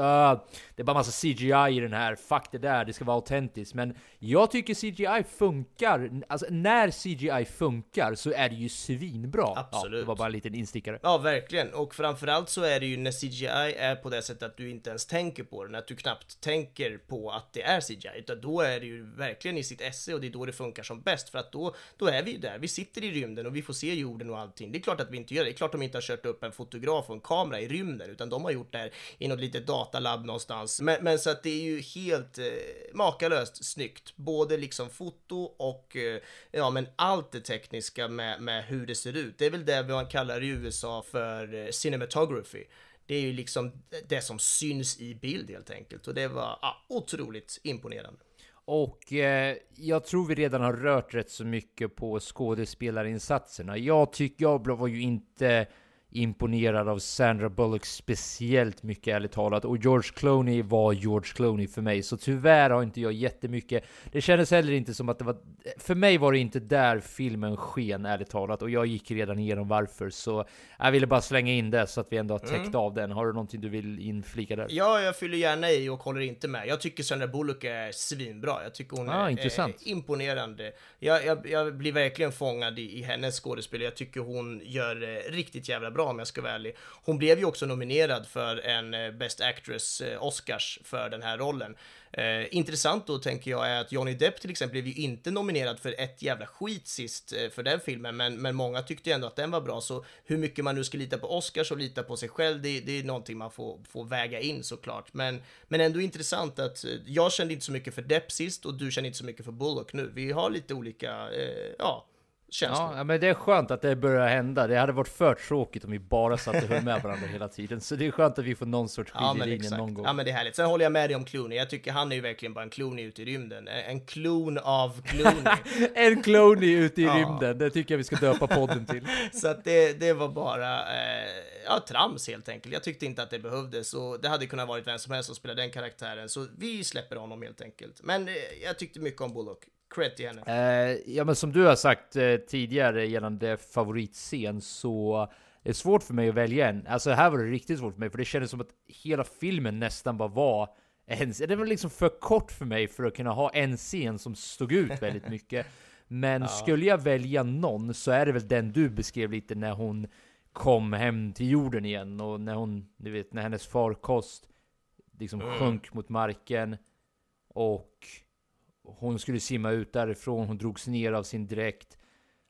Speaker 8: det är bara massa CGI i den här, fuck det där, det ska vara autentiskt. Men jag tycker CGI funkar, alltså när CGI funkar så är det ju svinbra. Ja,
Speaker 1: Absolut.
Speaker 8: det var bara en liten instickare.
Speaker 1: Ja, verkligen. Och framförallt så är det ju när CGI är på det sättet att du inte ens tänker på den, att du knappt tänker på att det är CGI, utan då är det ju verkligen i sitt esse och det är då det funkar som bäst, för att då, då är vi ju där. Vi sitter i rymden och vi får se jorden och allting. Det är klart att vi inte gör det. Det är klart de inte har kört upp en fotograf och en kamera i rymden, utan de har gjort det här i något litet datalabb någonstans. Men, men så att det är ju helt eh, makalöst snyggt, både liksom foto och eh, ja, men allt det tekniska med, med hur det ser ut. Det är väl det man kallar i USA för eh, cinematography. Det är ju liksom det som syns i bild helt enkelt och det var ja, otroligt imponerande.
Speaker 8: Och eh, jag tror vi redan har rört rätt så mycket på skådespelarinsatserna. Jag tycker jag var ju inte imponerad av Sandra Bullock speciellt mycket ärligt talat. Och George Clooney var George Clooney för mig. Så tyvärr har inte jag jättemycket. Det kändes heller inte som att det var... För mig var det inte där filmen sken ärligt talat. Och jag gick redan igenom varför. Så jag ville bara slänga in det så att vi ändå har täckt av den. Har du någonting du vill inflika där?
Speaker 1: Ja, jag fyller gärna i och håller inte med. Jag tycker Sandra Bullock är svinbra. Jag tycker hon
Speaker 8: Ah,
Speaker 1: är,
Speaker 8: intressant.
Speaker 1: imponerande. Jag, jag, jag blir verkligen fångad i, i hennes skådespel. Jag tycker hon gör det riktigt jävla bra om jag ska vara ärlig. Hon blev ju också nominerad för en eh, Best Actress eh, Oscars för den här rollen. Eh, intressant då tänker jag är att Johnny Depp till exempel blev ju inte nominerad för ett jävla skit sist eh, för den filmen, men, men många tyckte ju ändå att den var bra, så hur mycket man nu ska lita på Oscars och lita på sig själv, det, det är någonting man får, får väga in såklart. Men, men ändå intressant att eh, jag kände inte så mycket för Depp sist och du kände inte så mycket för Bullock nu. Vi har lite olika, eh, ja, känslor.
Speaker 8: Ja, men det är skönt att det börjar hända. Det hade varit för tråkigt om vi bara satt och höll med varandra hela tiden. Så det är skönt att vi får någon sorts
Speaker 1: Ja
Speaker 8: skiljelinje
Speaker 1: exakt.
Speaker 8: någon gång.
Speaker 1: Ja men det är härligt. Sen håller jag med dig om Clooney. Jag tycker han är ju verkligen bara en Clooney ute i rymden. En en klon av Clooney.
Speaker 8: En Clooney ute i
Speaker 1: Ja.
Speaker 8: rymden, det tycker jag vi ska döpa podden till.
Speaker 1: Så att det, det var bara, eh, ja, trams helt enkelt. Jag tyckte inte att det behövdes och det hade kunnat varit vem som helst som spelade den karaktären. Så vi släpper honom helt enkelt. Men eh, jag tyckte mycket om Bullock. Cred till henne.
Speaker 8: Eh, ja men som du har sagt eh, tidigare gällande favoritscen så är det svårt för mig att välja en. Alltså här var det riktigt svårt för mig för det kändes som att hela filmen nästan bara var en, det var liksom för kort för mig för att kunna ha en scen som stod ut väldigt mycket. Men skulle jag välja någon så är det väl den du beskrev lite när hon kom hem till jorden igen och när hon, du vet, när hennes farkost liksom sjönk mot marken och hon skulle simma ut därifrån, hon drogs ner av sin dräkt.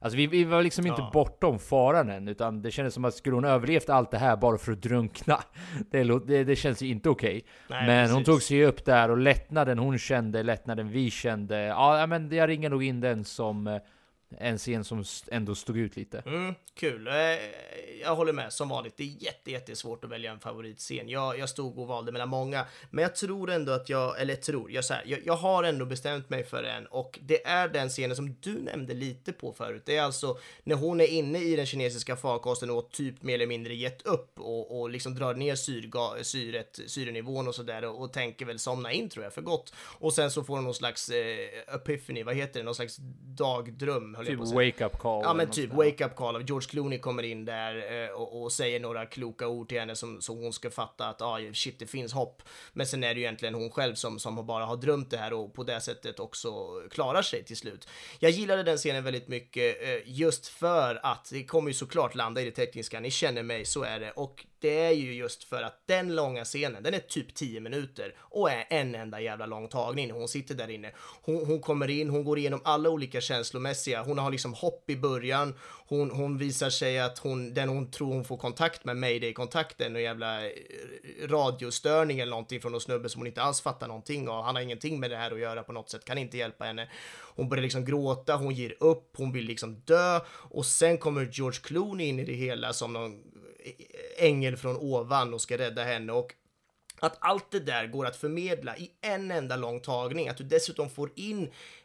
Speaker 8: Alltså vi, vi var liksom inte
Speaker 1: Ja.
Speaker 8: bortom faran än, utan det kändes som att skulle hon överlevt allt det här bara för att drunkna? Det, det, det känns ju inte okej.
Speaker 1: Nej,
Speaker 8: Men hon
Speaker 1: precis.
Speaker 8: tog sig upp där och lättnaden hon kände, lättnaden vi kände. Ja, ja, men jag ringer nog in den som eh, en scen som ändå stod ut lite.
Speaker 1: Mm, kul. Eh, jag håller med, som vanligt. Det är jätte, jättesvårt att välja en favoritscen. Jag, jag stod och valde mellan många, men jag tror ändå att jag, eller tror, jag, så här, jag, jag har ändå bestämt mig för en och det är den scenen som du nämnde lite på förut. Det är alltså när hon är inne i den kinesiska farkosten och typ mer eller mindre gett upp och, och liksom drar ner syrga, syret, syrenivån och sådär och, och tänker väl somna in tror jag för gott. Och sen så får hon någon slags eh, epiphany, vad heter det, någon slags dagdröm höll jag
Speaker 8: Typ
Speaker 1: på
Speaker 8: wake up call.
Speaker 1: Ja men typ wake up call George Clooney kommer in där eh, och, och säger några kloka ord till henne som, som hon ska fatta att ah, shit det finns hopp. Men sen är det ju egentligen hon själv som, som bara har drömt det här och på det sättet också klarar sig till slut. Jag gillade den scenen väldigt mycket eh, just för att det kommer ju såklart landa i det tekniska, ni känner mig, så är det. Och det är ju just för att den långa scenen, den är typ 10 minuter och är en enda jävla lång tagning. Hon sitter där inne. Hon, hon kommer in, hon går igenom alla olika känslomässiga. Hon har liksom hopp i början. Hon, hon visar sig att hon, den hon tror hon får kontakt med, mayday-kontakten, och jävla eh, radiostörning eller någonting från någon snubbe som hon inte alls fattar någonting av. Han har ingenting med det här att göra på något sätt, kan inte hjälpa henne. Hon börjar liksom gråta, hon ger upp, hon vill liksom dö och sen kommer George Clooney in i det hela som någon ängel från ovan och ska rädda henne och att allt det där går att förmedla i en enda lång tagning, att du dessutom får in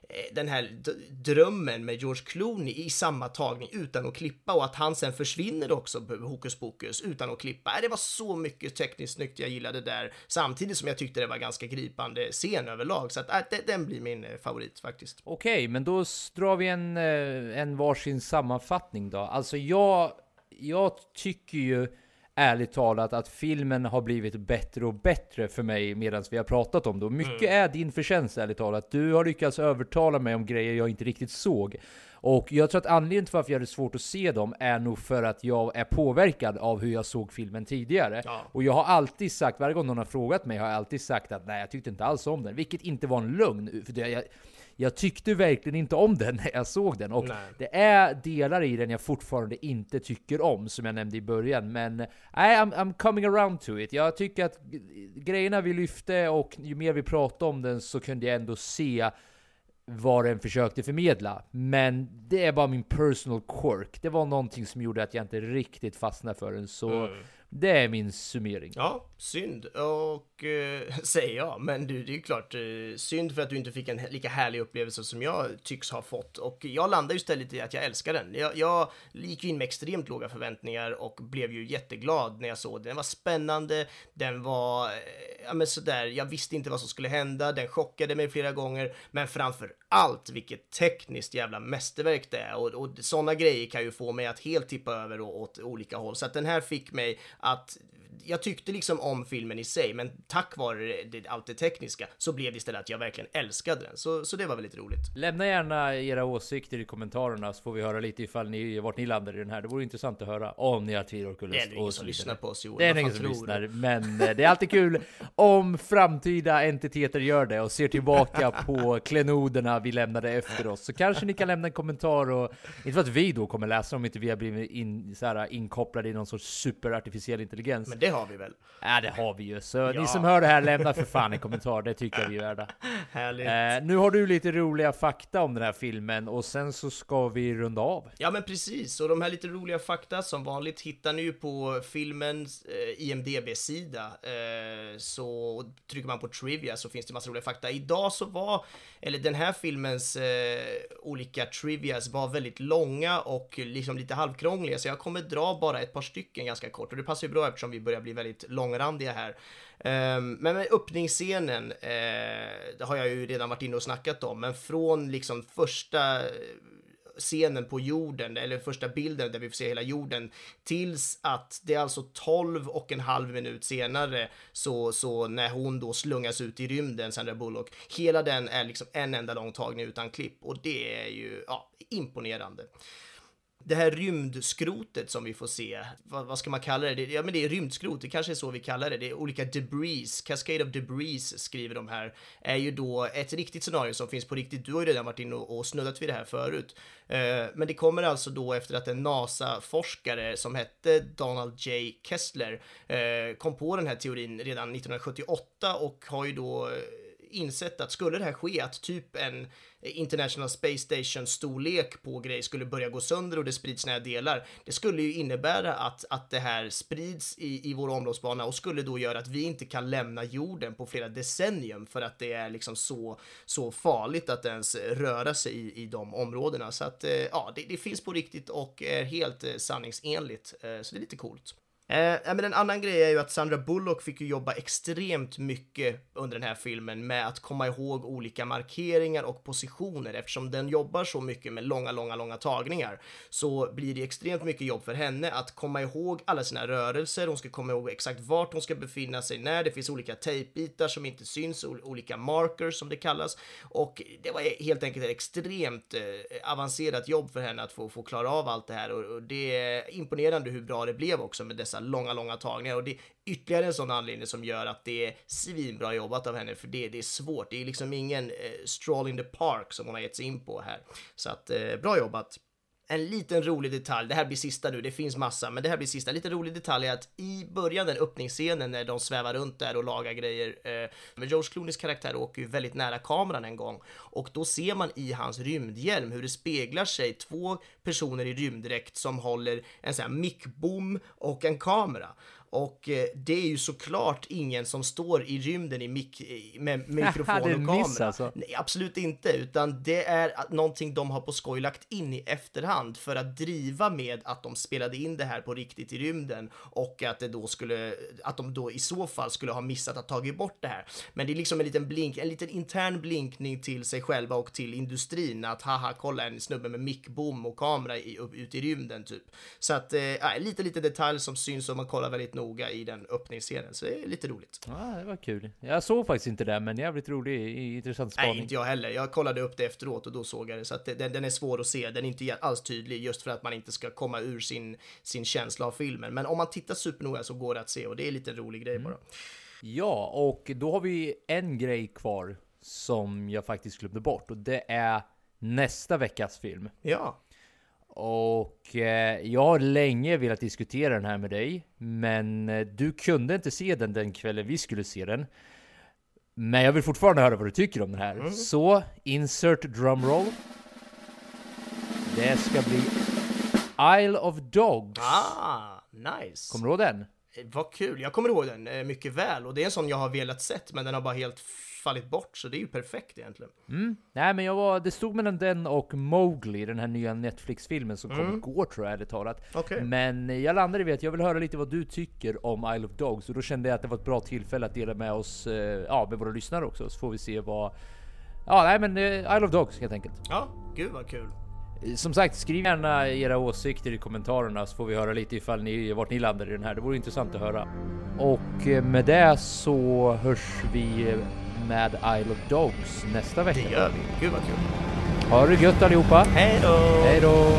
Speaker 1: eh, den här drömmen med George Clooney i samma tagning utan att klippa och att han sen försvinner också hokus pokus utan att klippa. Äh, det var så mycket tekniskt snyggt jag gillade där samtidigt som jag tyckte det var ganska gripande scen överlag så att äh, den blir min eh, favorit faktiskt.
Speaker 8: Okej, men då drar vi en, eh, en varsin sammanfattning då. Alltså jag, jag tycker ju ärligt talat att filmen har blivit bättre och bättre för mig medan vi har pratat om det. Och mycket är din förtjänst ärligt talat. Du har lyckats övertala mig om grejer jag inte riktigt såg. Och jag tror att anledningen till varför jag hade svårt att se dem är nog för att jag är påverkad av hur jag såg filmen tidigare.
Speaker 1: Ja.
Speaker 8: Och jag har alltid sagt, varje gång någon har frågat mig har jag alltid sagt att nej jag tyckte inte alls om den. Vilket inte var en lögn. För jag, jag tyckte verkligen inte om den när jag såg den. Och
Speaker 1: Nej.
Speaker 8: det är delar i den jag fortfarande inte tycker om, som jag nämnde i början. Men nej, I'm, I'm coming around to it. Jag tycker att grejerna vi lyfte och ju mer vi pratade om den så kunde jag ändå se vad den försökte förmedla. Men det är bara min personal quirk. Det var någonting som gjorde att jag inte riktigt fastnade för den. Så det är min summering.
Speaker 1: Ja, synd och eh, säger jag, men du, det är ju klart eh, synd för att du inte fick en lika härlig upplevelse som jag tycks ha fått och jag landar ju istället i att jag älskar den. Jag, jag gick ju in med extremt låga förväntningar och blev ju jätteglad när jag såg den. Den var spännande, den var, eh, ja men sådär, jag visste inte vad som skulle hända, den chockade mig flera gånger, men framför allt vilket tekniskt jävla mästerverk det är och, och sådana grejer kan ju få mig att helt tippa över åt olika håll. Så att den här fick mig att jag tyckte liksom om filmen i sig, men tack vare det, allt det tekniska så blev det istället att jag verkligen älskade den. Så, så det var väldigt roligt.
Speaker 8: Lämna gärna era åsikter i kommentarerna så får vi höra lite ifall ni, vart ni landar i den här. Det vore intressant att höra om ni har och
Speaker 1: Det är ingen
Speaker 8: och
Speaker 1: som lyssnar på oss Joel.
Speaker 8: Det är ingen som
Speaker 1: tror
Speaker 8: lyssnar, men eh, det är alltid kul om framtida entiteter gör det och ser tillbaka på klenoderna vi lämnade efter oss. Så kanske ni kan lämna en kommentar och inte för att vi då kommer läsa om inte vi har blivit in, så här, inkopplade i någon sorts superartificiell intelligens.
Speaker 1: Men det har vi väl?
Speaker 8: Ja, det har vi ju. Så
Speaker 1: Ja.
Speaker 8: ni som hör det här, lämna för fan en kommentar. Det tycker jag vi är värda.
Speaker 1: Härligt.
Speaker 8: Eh, nu har du lite roliga fakta om den här filmen och sen så ska vi runda av.
Speaker 1: Ja men precis, och de här lite roliga fakta som vanligt hittar ni ju på filmens eh, IMDB-sida. Eh, så trycker man på Trivia så finns det massa roliga fakta. Idag så var, eller den här filmens eh, olika Trivias var väldigt långa och liksom lite halvkrångliga så jag kommer dra bara ett par stycken ganska kort och det passar ju bra eftersom vi börjar bli väldigt långrandiga här. Ehm, men med öppningsscenen, det har jag ju redan varit inne och snackat om, men från liksom första eh, scenen på jorden, eller första bilden där vi får se hela jorden, tills att det är alltså 12 och en halv minut senare, så, så när hon då slungas ut i rymden, Sandra Bullock, hela den är liksom en enda lång tagning utan klipp och det är ju, ja, imponerande det här rymdskrotet som vi får se, vad, vad ska man kalla det? det? Ja, men det är rymdskrot, det kanske är så vi kallar det. Det är olika debris, Cascade of Debris skriver de här, är ju då ett riktigt scenario som finns på riktigt. Du har ju redan varit inne och, och snuddat vid det här förut. Eh, men det kommer alltså då efter att en NASA-forskare som hette Donald J. Kessler eh, kom på den här teorin redan 1978 och har ju då insett att skulle det här ske, att typ en International Space Station storlek på grej skulle börja gå sönder och det sprids nära delar. Det skulle ju innebära att, att det här sprids i, i vår omloppsbana och skulle då göra att vi inte kan lämna jorden på flera decennium för att det är liksom så, så farligt att ens röra sig i, i de områdena. Så att eh, ja, det, det finns på riktigt och är helt eh, sanningsenligt. Eh, så det är lite coolt. Eh, men en annan grej är ju att Sandra Bullock fick ju jobba extremt mycket under den här filmen med att komma ihåg olika markeringar och positioner eftersom den jobbar så mycket med långa, långa, långa tagningar så blir det extremt mycket jobb för henne att komma ihåg alla sina rörelser. Hon ska komma ihåg exakt vart hon ska befinna sig när. Det finns olika tejpbitar som inte syns, olika markers som det kallas och det var helt enkelt ett extremt eh, avancerat jobb för henne att få, få klara av allt det här och, och det är imponerande hur bra det blev också med dessa dessa långa, långa tagningar och det är ytterligare en sån anledning som gör att det är svinbra jobbat av henne för det, det är svårt. Det är liksom ingen eh, stroll in the park som hon har gett sig in på här. Så att eh, bra jobbat. En liten rolig detalj, det här blir sista nu, det finns massa, men det här blir sista. Lite rolig detalj är att i början, den öppningsscenen när de svävar runt där och lagar grejer, eh, men George Clooneys karaktär åker ju väldigt nära kameran en gång och då ser man i hans rymdhjälm hur det speglar sig två personer i rymddräkt som håller en sån här mickbom och en kamera. Och eh, det är ju såklart ingen som står i rymden i mik med mikrofon och kamera. Alltså. Nej, absolut inte, utan det är någonting de har på skoj lagt in i efterhand för att driva med att de spelade in det här på riktigt i rymden och att det då skulle, att de då i så fall skulle ha missat att tagit bort det här. Men det är liksom en liten blink, en liten intern blinkning till sig själva och till industrin att haha, kolla en snubbe med mickbom och kamera i, upp, ut i rymden typ. Så att, eh, lite, lite detalj som syns om man kollar väldigt noga i den öppningsscenen, så det är lite roligt.
Speaker 8: Ja, det var kul. Jag såg faktiskt inte det, men jävligt rolig, intressant spaning.
Speaker 1: Nej, inte jag heller. Jag kollade upp det efteråt och då såg jag det, så att den, den, är svår att se. Den är inte alls tydlig just för att man inte ska komma ur sin, sin känsla av filmen. Men om man tittar supernoga så går det att se och det är lite rolig grej bara.
Speaker 8: Ja, och då har vi en grej kvar som jag faktiskt glömde bort och det är nästa veckas film.
Speaker 1: Ja.
Speaker 8: Och eh, jag har länge velat diskutera den här med dig, men eh, du kunde inte se den den kvällen vi skulle se den. Men jag vill fortfarande höra vad du tycker om den här. Mm. Så, insert drumroll. Det ska bli Isle of Dogs.
Speaker 1: Ah, nice.
Speaker 8: Kommer du ihåg den?
Speaker 1: Eh, vad kul, jag kommer ihåg den eh, mycket väl och det är en sån jag har velat sett men den har bara helt fallit bort, så det är ju perfekt egentligen.
Speaker 8: Mm. Nej, men jag var, det stod mellan den och Mowgli, den här nya Netflix-filmen som mm. kom igår tror jag, ärligt talat.
Speaker 1: Okay.
Speaker 8: Men jag landade vid att jag vill höra lite vad du tycker om Isle of Dogs, och då kände jag att det var ett bra tillfälle att dela med oss, eh, ja, med våra lyssnare också, så får vi se vad... Ja, nej men eh, Isle of Dogs helt enkelt.
Speaker 1: Ja, gud vad kul.
Speaker 8: Som sagt, skriv gärna era åsikter i kommentarerna så får vi höra lite ifall ni, vart ni landar i den här. Det vore intressant att höra. Och eh, med det så hörs vi med Isle of Dogs nästa vecka.
Speaker 1: Det gör vi. Gud vad kul.
Speaker 8: Ha det gött allihopa.
Speaker 1: Hej då!
Speaker 8: Hej då!